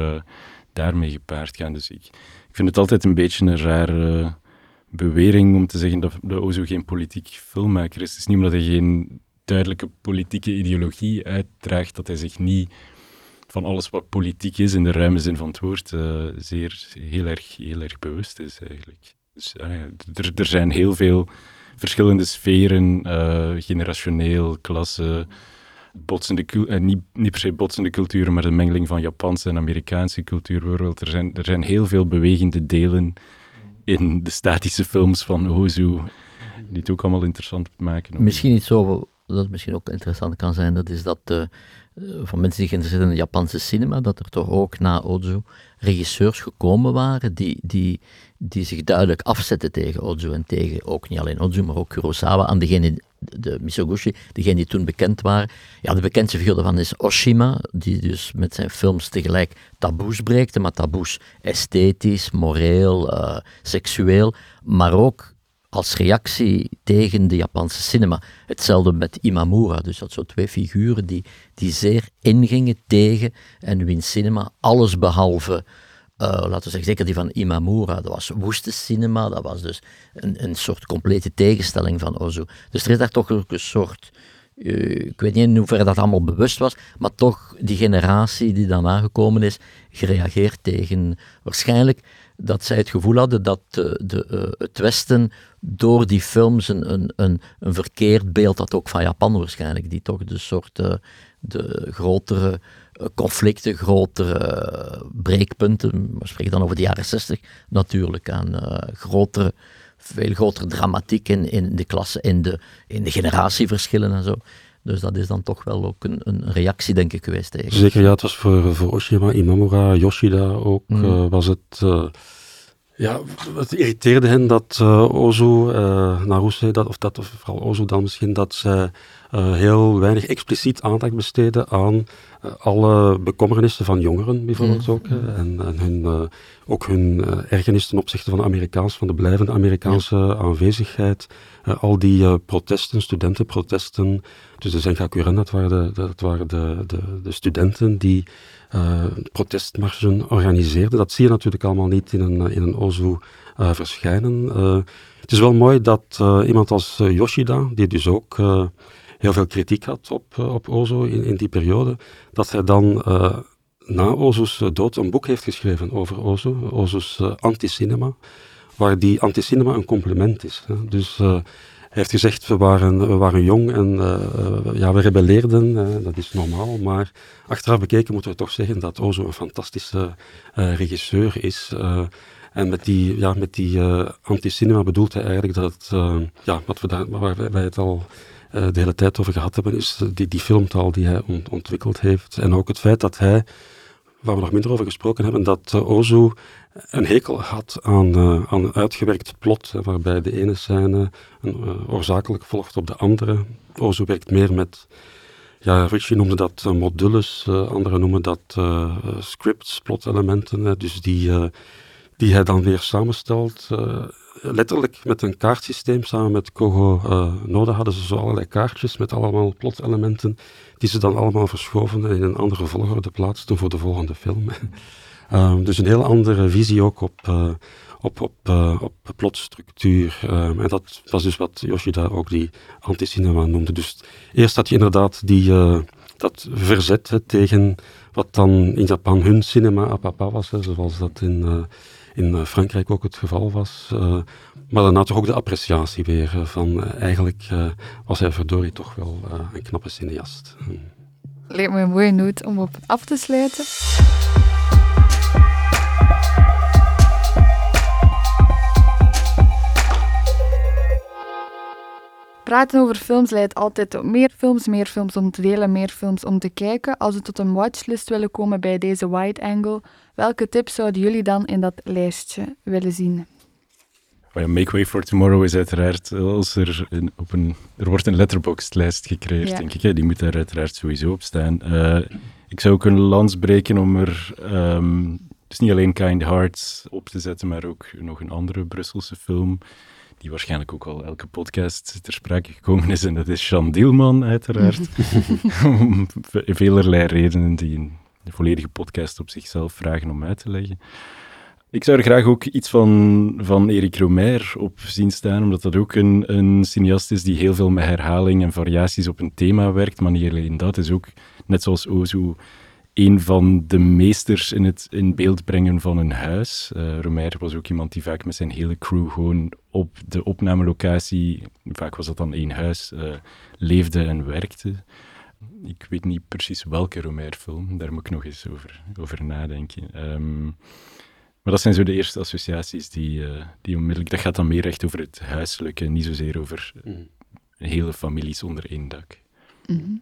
daarmee gepaard gaan. Dus ik, ik vind het altijd een beetje een rare bewering om te zeggen dat, dat Ozo geen politiek filmmaker is. Het is niet omdat hij geen duidelijke politieke ideologie uitdraagt, dat hij zich niet van alles wat politiek is, in de ruime zin van het woord, uh, zeer, heel, erg, heel erg bewust is eigenlijk. Dus uh, er, er zijn heel veel verschillende sferen, uh, generationeel, klasse, botsende, uh, niet, niet per se botsende culturen, maar de mengeling van Japanse en Amerikaanse cultuur. Er zijn, er zijn heel veel bewegende delen in de statische films van Ozu, die het ook allemaal interessant maken. Misschien iets zo, dat misschien ook interessant kan zijn, dat is dat uh, van mensen die geïnteresseerd in de Japanse cinema, dat er toch ook na Ozu regisseurs gekomen waren die, die, die zich duidelijk afzetten tegen Ozu en tegen ook niet alleen Ozu, maar ook Kurosawa, aan degene de Misoguchi, degene die toen bekend waren. Ja, de bekendste figuur daarvan is Oshima, die dus met zijn films tegelijk taboes breekte, maar taboes esthetisch, moreel, uh, seksueel, maar ook als reactie tegen de Japanse cinema. Hetzelfde met Imamura, dus dat zo twee figuren die, die zeer ingingen tegen en wiens cinema alles behalve uh, laten we zeggen, zeker die van Imamura, dat was woeste cinema, dat was dus een, een soort complete tegenstelling van Ozu. Dus er is daar toch ook een soort, uh, ik weet niet in hoeverre dat allemaal bewust was, maar toch die generatie die daarna gekomen is, gereageerd tegen, waarschijnlijk dat zij het gevoel hadden dat de, de, uh, het Westen door die films een, een, een, een, verkeerd beeld had, ook van Japan waarschijnlijk, die toch de soort de grotere eh, conflicten, grotere eh, breekpunten. We spreken dan over de jaren 60 natuurlijk, aan uh, grotere veel grotere dramatiek in, in de klasse, in de, in de generatieverschillen en zo. Dus dat is dan toch wel ook een, een reactie, denk ik, geweest. Eigenlijk. Zeker, ja, het was voor, voor Oshima, Imamura, Yoshida ook, mm. was het... Ja, het irriteerde hen dat uh, Ozu, uh, Naruse, dat, of dat, of vooral Ozu dan misschien, dat zij uh, heel weinig expliciet aandacht besteden aan alle bekommernissen van jongeren, bijvoorbeeld mm. ook. en, en hun, ook hun ergernis ten opzichte van de Amerikaans, van de blijvende Amerikaanse ja. aanwezigheid. al die protesten, studentenprotesten. Dus de Zengakuren, dat waren, de, dat waren de, de, de studenten die uh, protestmarsen organiseerde. Dat zie je natuurlijk allemaal niet in een, in een Ozu uh, verschijnen. Uh, het is wel mooi dat iemand als Yoshida, die dus ook heel veel kritiek had op, op Ozu in, in die periode, dat hij dan na Ozu's dood een boek heeft geschreven over Ozu's anti-cinema, waar die anti-cinema een compliment is. Dus heeft gezegd, we waren, we waren jong en uh, ja, we rebelleerden, uh, dat is normaal. Maar achteraf bekeken moeten we toch zeggen dat Ozo een fantastische regisseur is. en met die, ja, met die anti-cinema bedoelt hij eigenlijk dat ja, wat we daar, waar wij het al de hele tijd over gehad hebben, is die, die filmtaal die hij ont ontwikkeld heeft. En ook het feit dat hij waar we nog minder over gesproken hebben, dat Ozu een hekel had aan, uh, aan een uitgewerkt plot, waarbij de ene scène een, uh, oorzakelijk volgt op de andere. Ozu werkt meer met, ja, Richie noemde dat modules, anderen noemen dat scripts, plotelementen, dus die, die hij dan weer samenstelt letterlijk met een kaartsysteem samen met Kogo uh, Noda hadden ze zo allerlei kaartjes met allemaal plotelementen die ze dan allemaal verschoven en in een andere volgorde plaatsten voor de volgende film. um, dus een heel andere visie ook op, uh, op, op, uh, op plotstructuur. Um, en dat was dus wat Yoshida ook die anti-cinema noemde. Dus eerst had je inderdaad die, dat verzet tegen wat dan in Japan hun cinema a papa was, zoals dat in in eh, Frankrijk ook het geval was. Maar daarna toch ook de appreciatie weer van eigenlijk was hij verdorie toch wel een knappe cineast. Lijkt me een mooie noot om op af te sluiten. Praten over films leidt altijd tot meer films, meer films om te delen, meer films om te kijken. Als we tot een watchlist willen komen bij deze wide angle, welke tips zouden jullie dan in dat lijstje willen zien? Oh ja, Make Way for Tomorrow is uiteraard, als er, een, op een, er wordt een letterboxd-lijst gecreëerd, ja. denk ik. Hè? Die moet daar uiteraard sowieso op staan. Uh, ik zou ook een lans breken om er um, dus niet alleen Kind Hearts op te zetten, maar ook nog een andere Brusselse film die waarschijnlijk ook al elke podcast ter sprake gekomen is. En dat is Jean Dielman, uiteraard. om velerlei redenen die een volledige podcast op zichzelf vragen om uit te leggen. Ik zou er graag ook iets van, van Erik Romer op zien staan, omdat dat ook een, een cineast is die heel veel met herhaling en variaties op een thema werkt. Maar niet alleen dat, is ook, net zoals Ozu, een van de meesters in het in beeld brengen van een huis. Uh, Romer was ook iemand die vaak met zijn hele crew gewoon op de opnamelocatie, vaak was dat dan één huis, uh, leefde en werkte. Ik weet niet precies welke Romer-film, daar moet ik nog eens over, over nadenken. Um, maar dat zijn zo de eerste associaties die, uh, die onmiddellijk... Dat gaat dan meer echt over het huiselijke, niet zozeer over mm. een hele familie zonder één dak. Mm -hmm.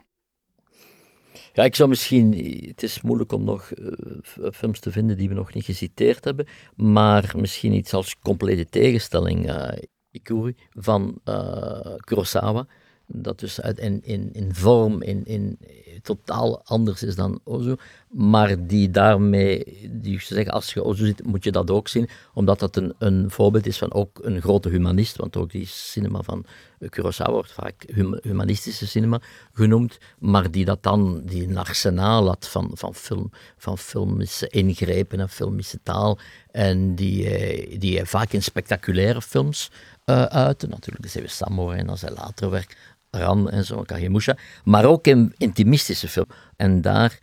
Ja, ik zou misschien, het is moeilijk om nog uh, films te vinden die we nog niet geciteerd hebben, maar misschien iets als complete tegenstelling. Uh, Ikuri van uh, Kurosawa, dat dus uit, in, in, in vorm in, in, totaal anders is dan Ozu, maar die daarmee, die zeggen, als je Ozu ziet, moet je dat ook zien, omdat dat een, een voorbeeld is van ook een grote humanist, want ook die cinema van Kurosawa wordt vaak humanistische cinema genoemd, maar die dat dan, die een arsenaal had van, van, film, van filmische ingrepen en filmische taal, en die, eh, die vaak in spectaculaire films uh, natuurlijk de Zeeuwe Samurai en als hij later werkt, Ran en zo, Kagemusha, maar ook in intimistische film. En daar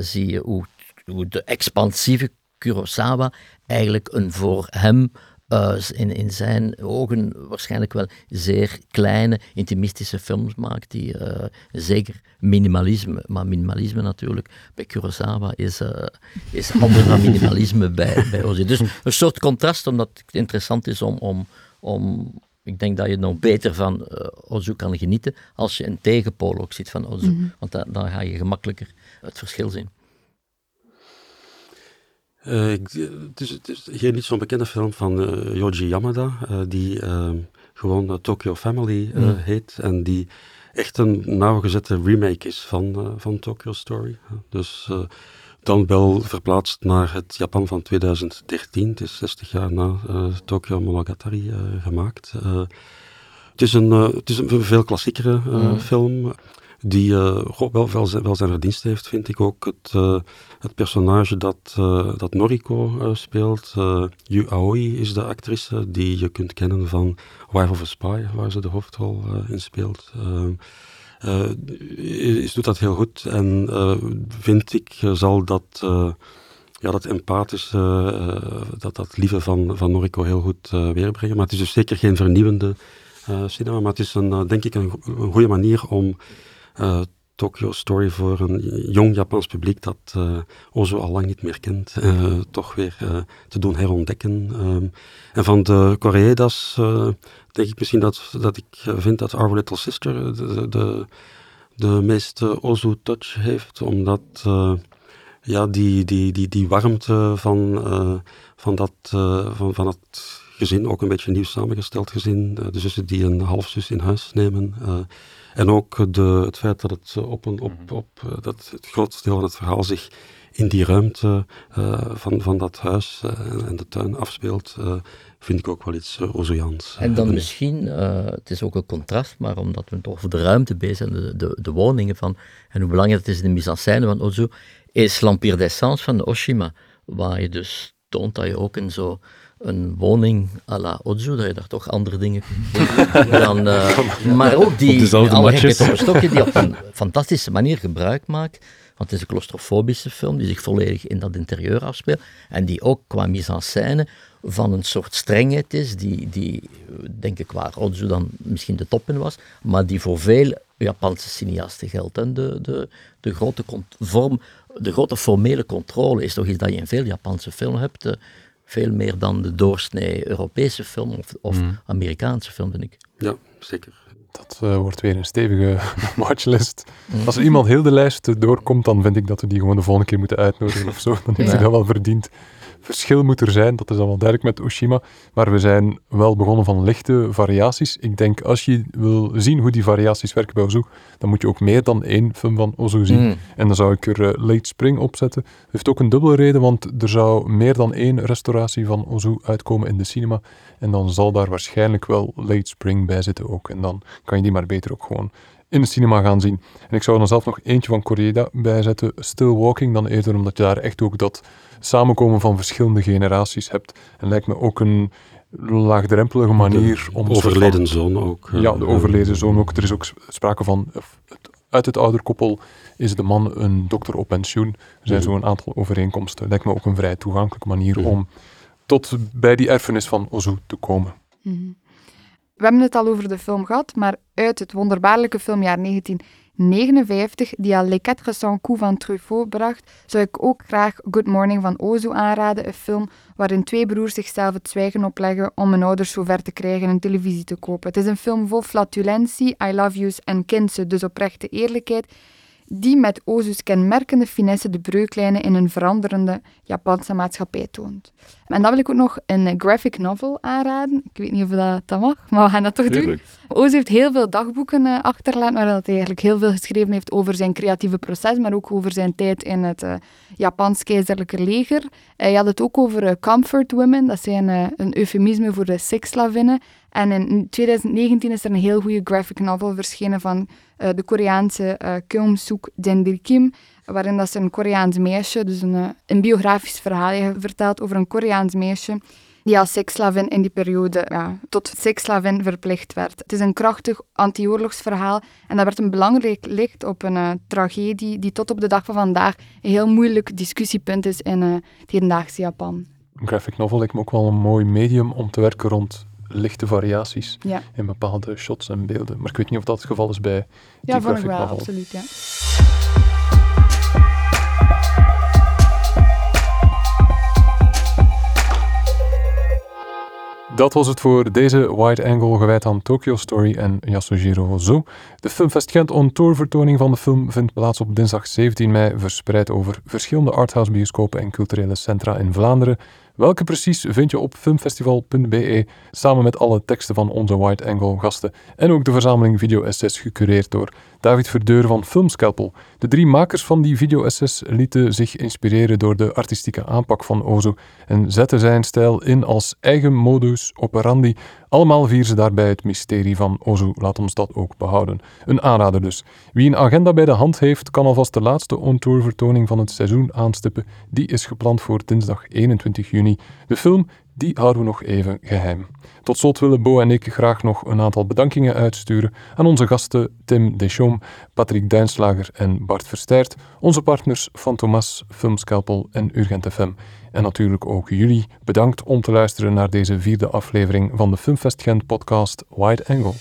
zie je hoe, hoe, de expansieve Kurosawa eigenlijk een voor hem uh, in, in zijn ogen waarschijnlijk wel zeer kleine, intimistische films maakt, die uh, zeker minimalisme, maar minimalisme natuurlijk bij Kurosawa is, uh, is anders dan minimalisme bij, bij. Dus een soort contrast, omdat het interessant is om, om, om ik denk dat je nog beter van uh, Ozu kan genieten als je een tegenpool ook ziet van Ozu. Mhm. Want dan ga je gemakkelijker het verschil zien. Uh, het, is, het, is, geen niet zo'n bekende film van uh, Yoji Yamada, die gewoon Tokyo Family mhm. heet en die echt een nauwgezette remake is van, van Tokyo Story. Dus dan wel verplaatst naar het Japan van 2013. Het is 60 jaar na Tokyo Monogatari gemaakt. Het, is een, het is een veel klassiekere mm. film die wel, wel, zijn, verdienst heeft, vind ik ook. Het, het personage dat, dat Noriko speelt, Yu Aoi is de actrice die je kunt kennen van Wife of a Spy, waar ze de hoofdrol in speelt. Uh, is, doet dat heel goed en uh, vind ik eh, zal dat, uh, ja, dat empathische, dat, dat lieve van, van Noriko heel goed weerbrengen. Maar het is dus zeker geen vernieuwende cinema, maar het is een, denk ik een, een goede manier om Tokyo Story voor een jong Japans publiek dat uh, Ozo al lang niet meer kent, uh, toch weer te doen herontdekken. Um, en van de Koreedas denk ik misschien dat, dat ik vind dat Our Little Sister de, de, de meeste Ozu-touch heeft, omdat ja, die, die, die, die warmte van, van, dat, van, van het gezin, ook een beetje nieuw samengesteld gezin, de zussen die een halfzus in huis nemen en ook de, het feit dat het op een, op, mhm. op, eh, dat het grootste deel van het verhaal zich in die ruimte uh, van, van dat huis uh, en de tuin afspeelt, uh, vind ik ook wel iets uh, En dan misschien, het is ook een contrast, maar omdat we het over de ruimte bezig zijn, de, de, de woningen van, en hoe belangrijk het is in de mise en scène van Ozu, is L'Empire d'Essence van de Oshima, waar je dus toont dat je ook in zo een woning à la Ozu, dat je daar toch andere dingen dan, uh, Maar ook die alle op een stokje, die op een fantastische manier gebruik maakt. Want het is een claustrofobische film die zich volledig in dat interieur afspeelt. En die ook qua mise en scène van een soort strengheid is, die, die denk ik waar Ozu dan misschien de top in was, maar die voor veel Japanse cineasten geldt. En de, de, de, grote vorm, de grote formele controle is toch iets dat je in veel Japanse films hebt. Eh, veel meer dan de doorsnee Europese film of, of mm. Amerikaanse film, vind ik. Ja, zeker. Dat uh, wordt weer een stevige watchlist. Mm. Als er iemand heel de lijst doorkomt, dan vind ik dat we die gewoon de volgende keer moeten uitnodigen of zo. Dan heeft hij dat wel verdiend verschil moet er zijn, dat is allemaal duidelijk met Oshima. Maar we zijn wel begonnen van lichte variaties. Ik denk, als je wil zien hoe die variaties werken bij Ozu, dan moet je ook meer dan één film van Ozu zien. Mm. En dan zou ik er uh, Late Spring op zetten. Dat heeft ook een dubbele reden, want er zou meer dan één restauratie van Ozu uitkomen in de cinema. En dan zal daar waarschijnlijk wel Late Spring bij zitten ook. En dan kan je die maar beter ook gewoon in de cinema gaan zien. En ik zou dan zelf nog eentje van Koreeda bijzetten, Still Walking, dan eerder omdat je daar echt ook dat samenkomen van verschillende generaties hebt. En lijkt me ook een laagdrempelige manier om... overleden zoon ook. ja, de overleden zoon ook. Er is ook sprake van... Uit het ouderkoppel is de man een dokter op pensioen. Er zijn mm. zo'n aantal overeenkomsten. Lijkt me ook een vrij toegankelijke manier mhm. om tot bij die erfenis van Ozu te komen. Mhm. We hebben het al over de film gehad, maar uit het wonderbaarlijke filmjaar 19 59, die al Les Quatre Cents Coups van Truffaut bracht, zou ik ook graag Good Morning van Ozu aanraden, een film waarin twee broers zichzelf het zwijgen opleggen om hun ouders zover te krijgen een televisie te kopen. Het is een film vol flatulentie, I love yous en kindse, dus oprechte eerlijkheid, die met Ozus kenmerkende finesse de breuklijnen in een veranderende Japanse maatschappij toont. En dan wil ik ook nog een graphic novel aanraden. Ik weet niet of dat, dat mag, maar we gaan dat toch doen. Ozu heeft heel veel dagboeken uh, achtergelaten, waar hij eigenlijk heel veel geschreven heeft over zijn creatieve proces, maar ook over zijn tijd in het uh, Japans keizerlijke leger. Hij had het ook over uh, comfort women, dat zijn een eufemisme voor de seksslavinnen. En in 2019 is er een heel goede graphic novel verschenen van uh, de Koreaanse uh, Keum Jendir Kim, waarin dat ze een Koreaans meisje, dus een, uh, een biografisch verhaal vertelt over een Koreaans meisje die als seksslavin in die periode tot seksslavin verplicht werd. Het is een krachtig anti-oorlogsverhaal en dat werd een belangrijk licht op een tragedie die tot op de dag van vandaag een heel moeilijk discussiepunt is in het hedendaagse Japan. Een graphic novel lijkt me ook wel een mooi medium om te werken rond lichte variaties in bepaalde shots en beelden. Maar ik weet niet of dat het geval is bij die ja, graphic wel, novel. absoluut, ja. Dat was het voor deze Wide Angle gewijd aan Tokyo Story en Yasujiro Ozu. De Filmfest Gent On Tour vertoning van de film vindt plaats op dinsdag 17 mei, verspreid over verschillende arthouse bioscopen en culturele centra in Vlaanderen. Welke precies vind je op filmfestival.be, samen met alle teksten van onze Wide Angle gasten en ook de verzameling video-essays gecureerd door David Verdeur van Filmscalpel. De drie makers van die video-essays lieten zich inspireren door de artistieke aanpak van Ozo en zetten zijn stijl in als eigen modus operandi. Allemaal vieren ze daarbij het mysterie van Ozo, laat ons dat ook behouden. Een aanrader dus. Wie een agenda bij de hand heeft, kan alvast de laatste on-tour vertoning van het seizoen aanstippen. Die is gepland voor dinsdag 21 juni. De film die houden we nog even geheim. Tot slot willen Bo en ik graag nog een aantal bedankingen uitsturen aan onze gasten Tim Deschamps, Patrick Duinslager en Bart Versterrt, onze partners van Thomas, Filmscalpel en Urgent FM. En natuurlijk ook jullie bedankt om te luisteren naar deze vierde aflevering van de Filmfest Gent podcast Wide Angle.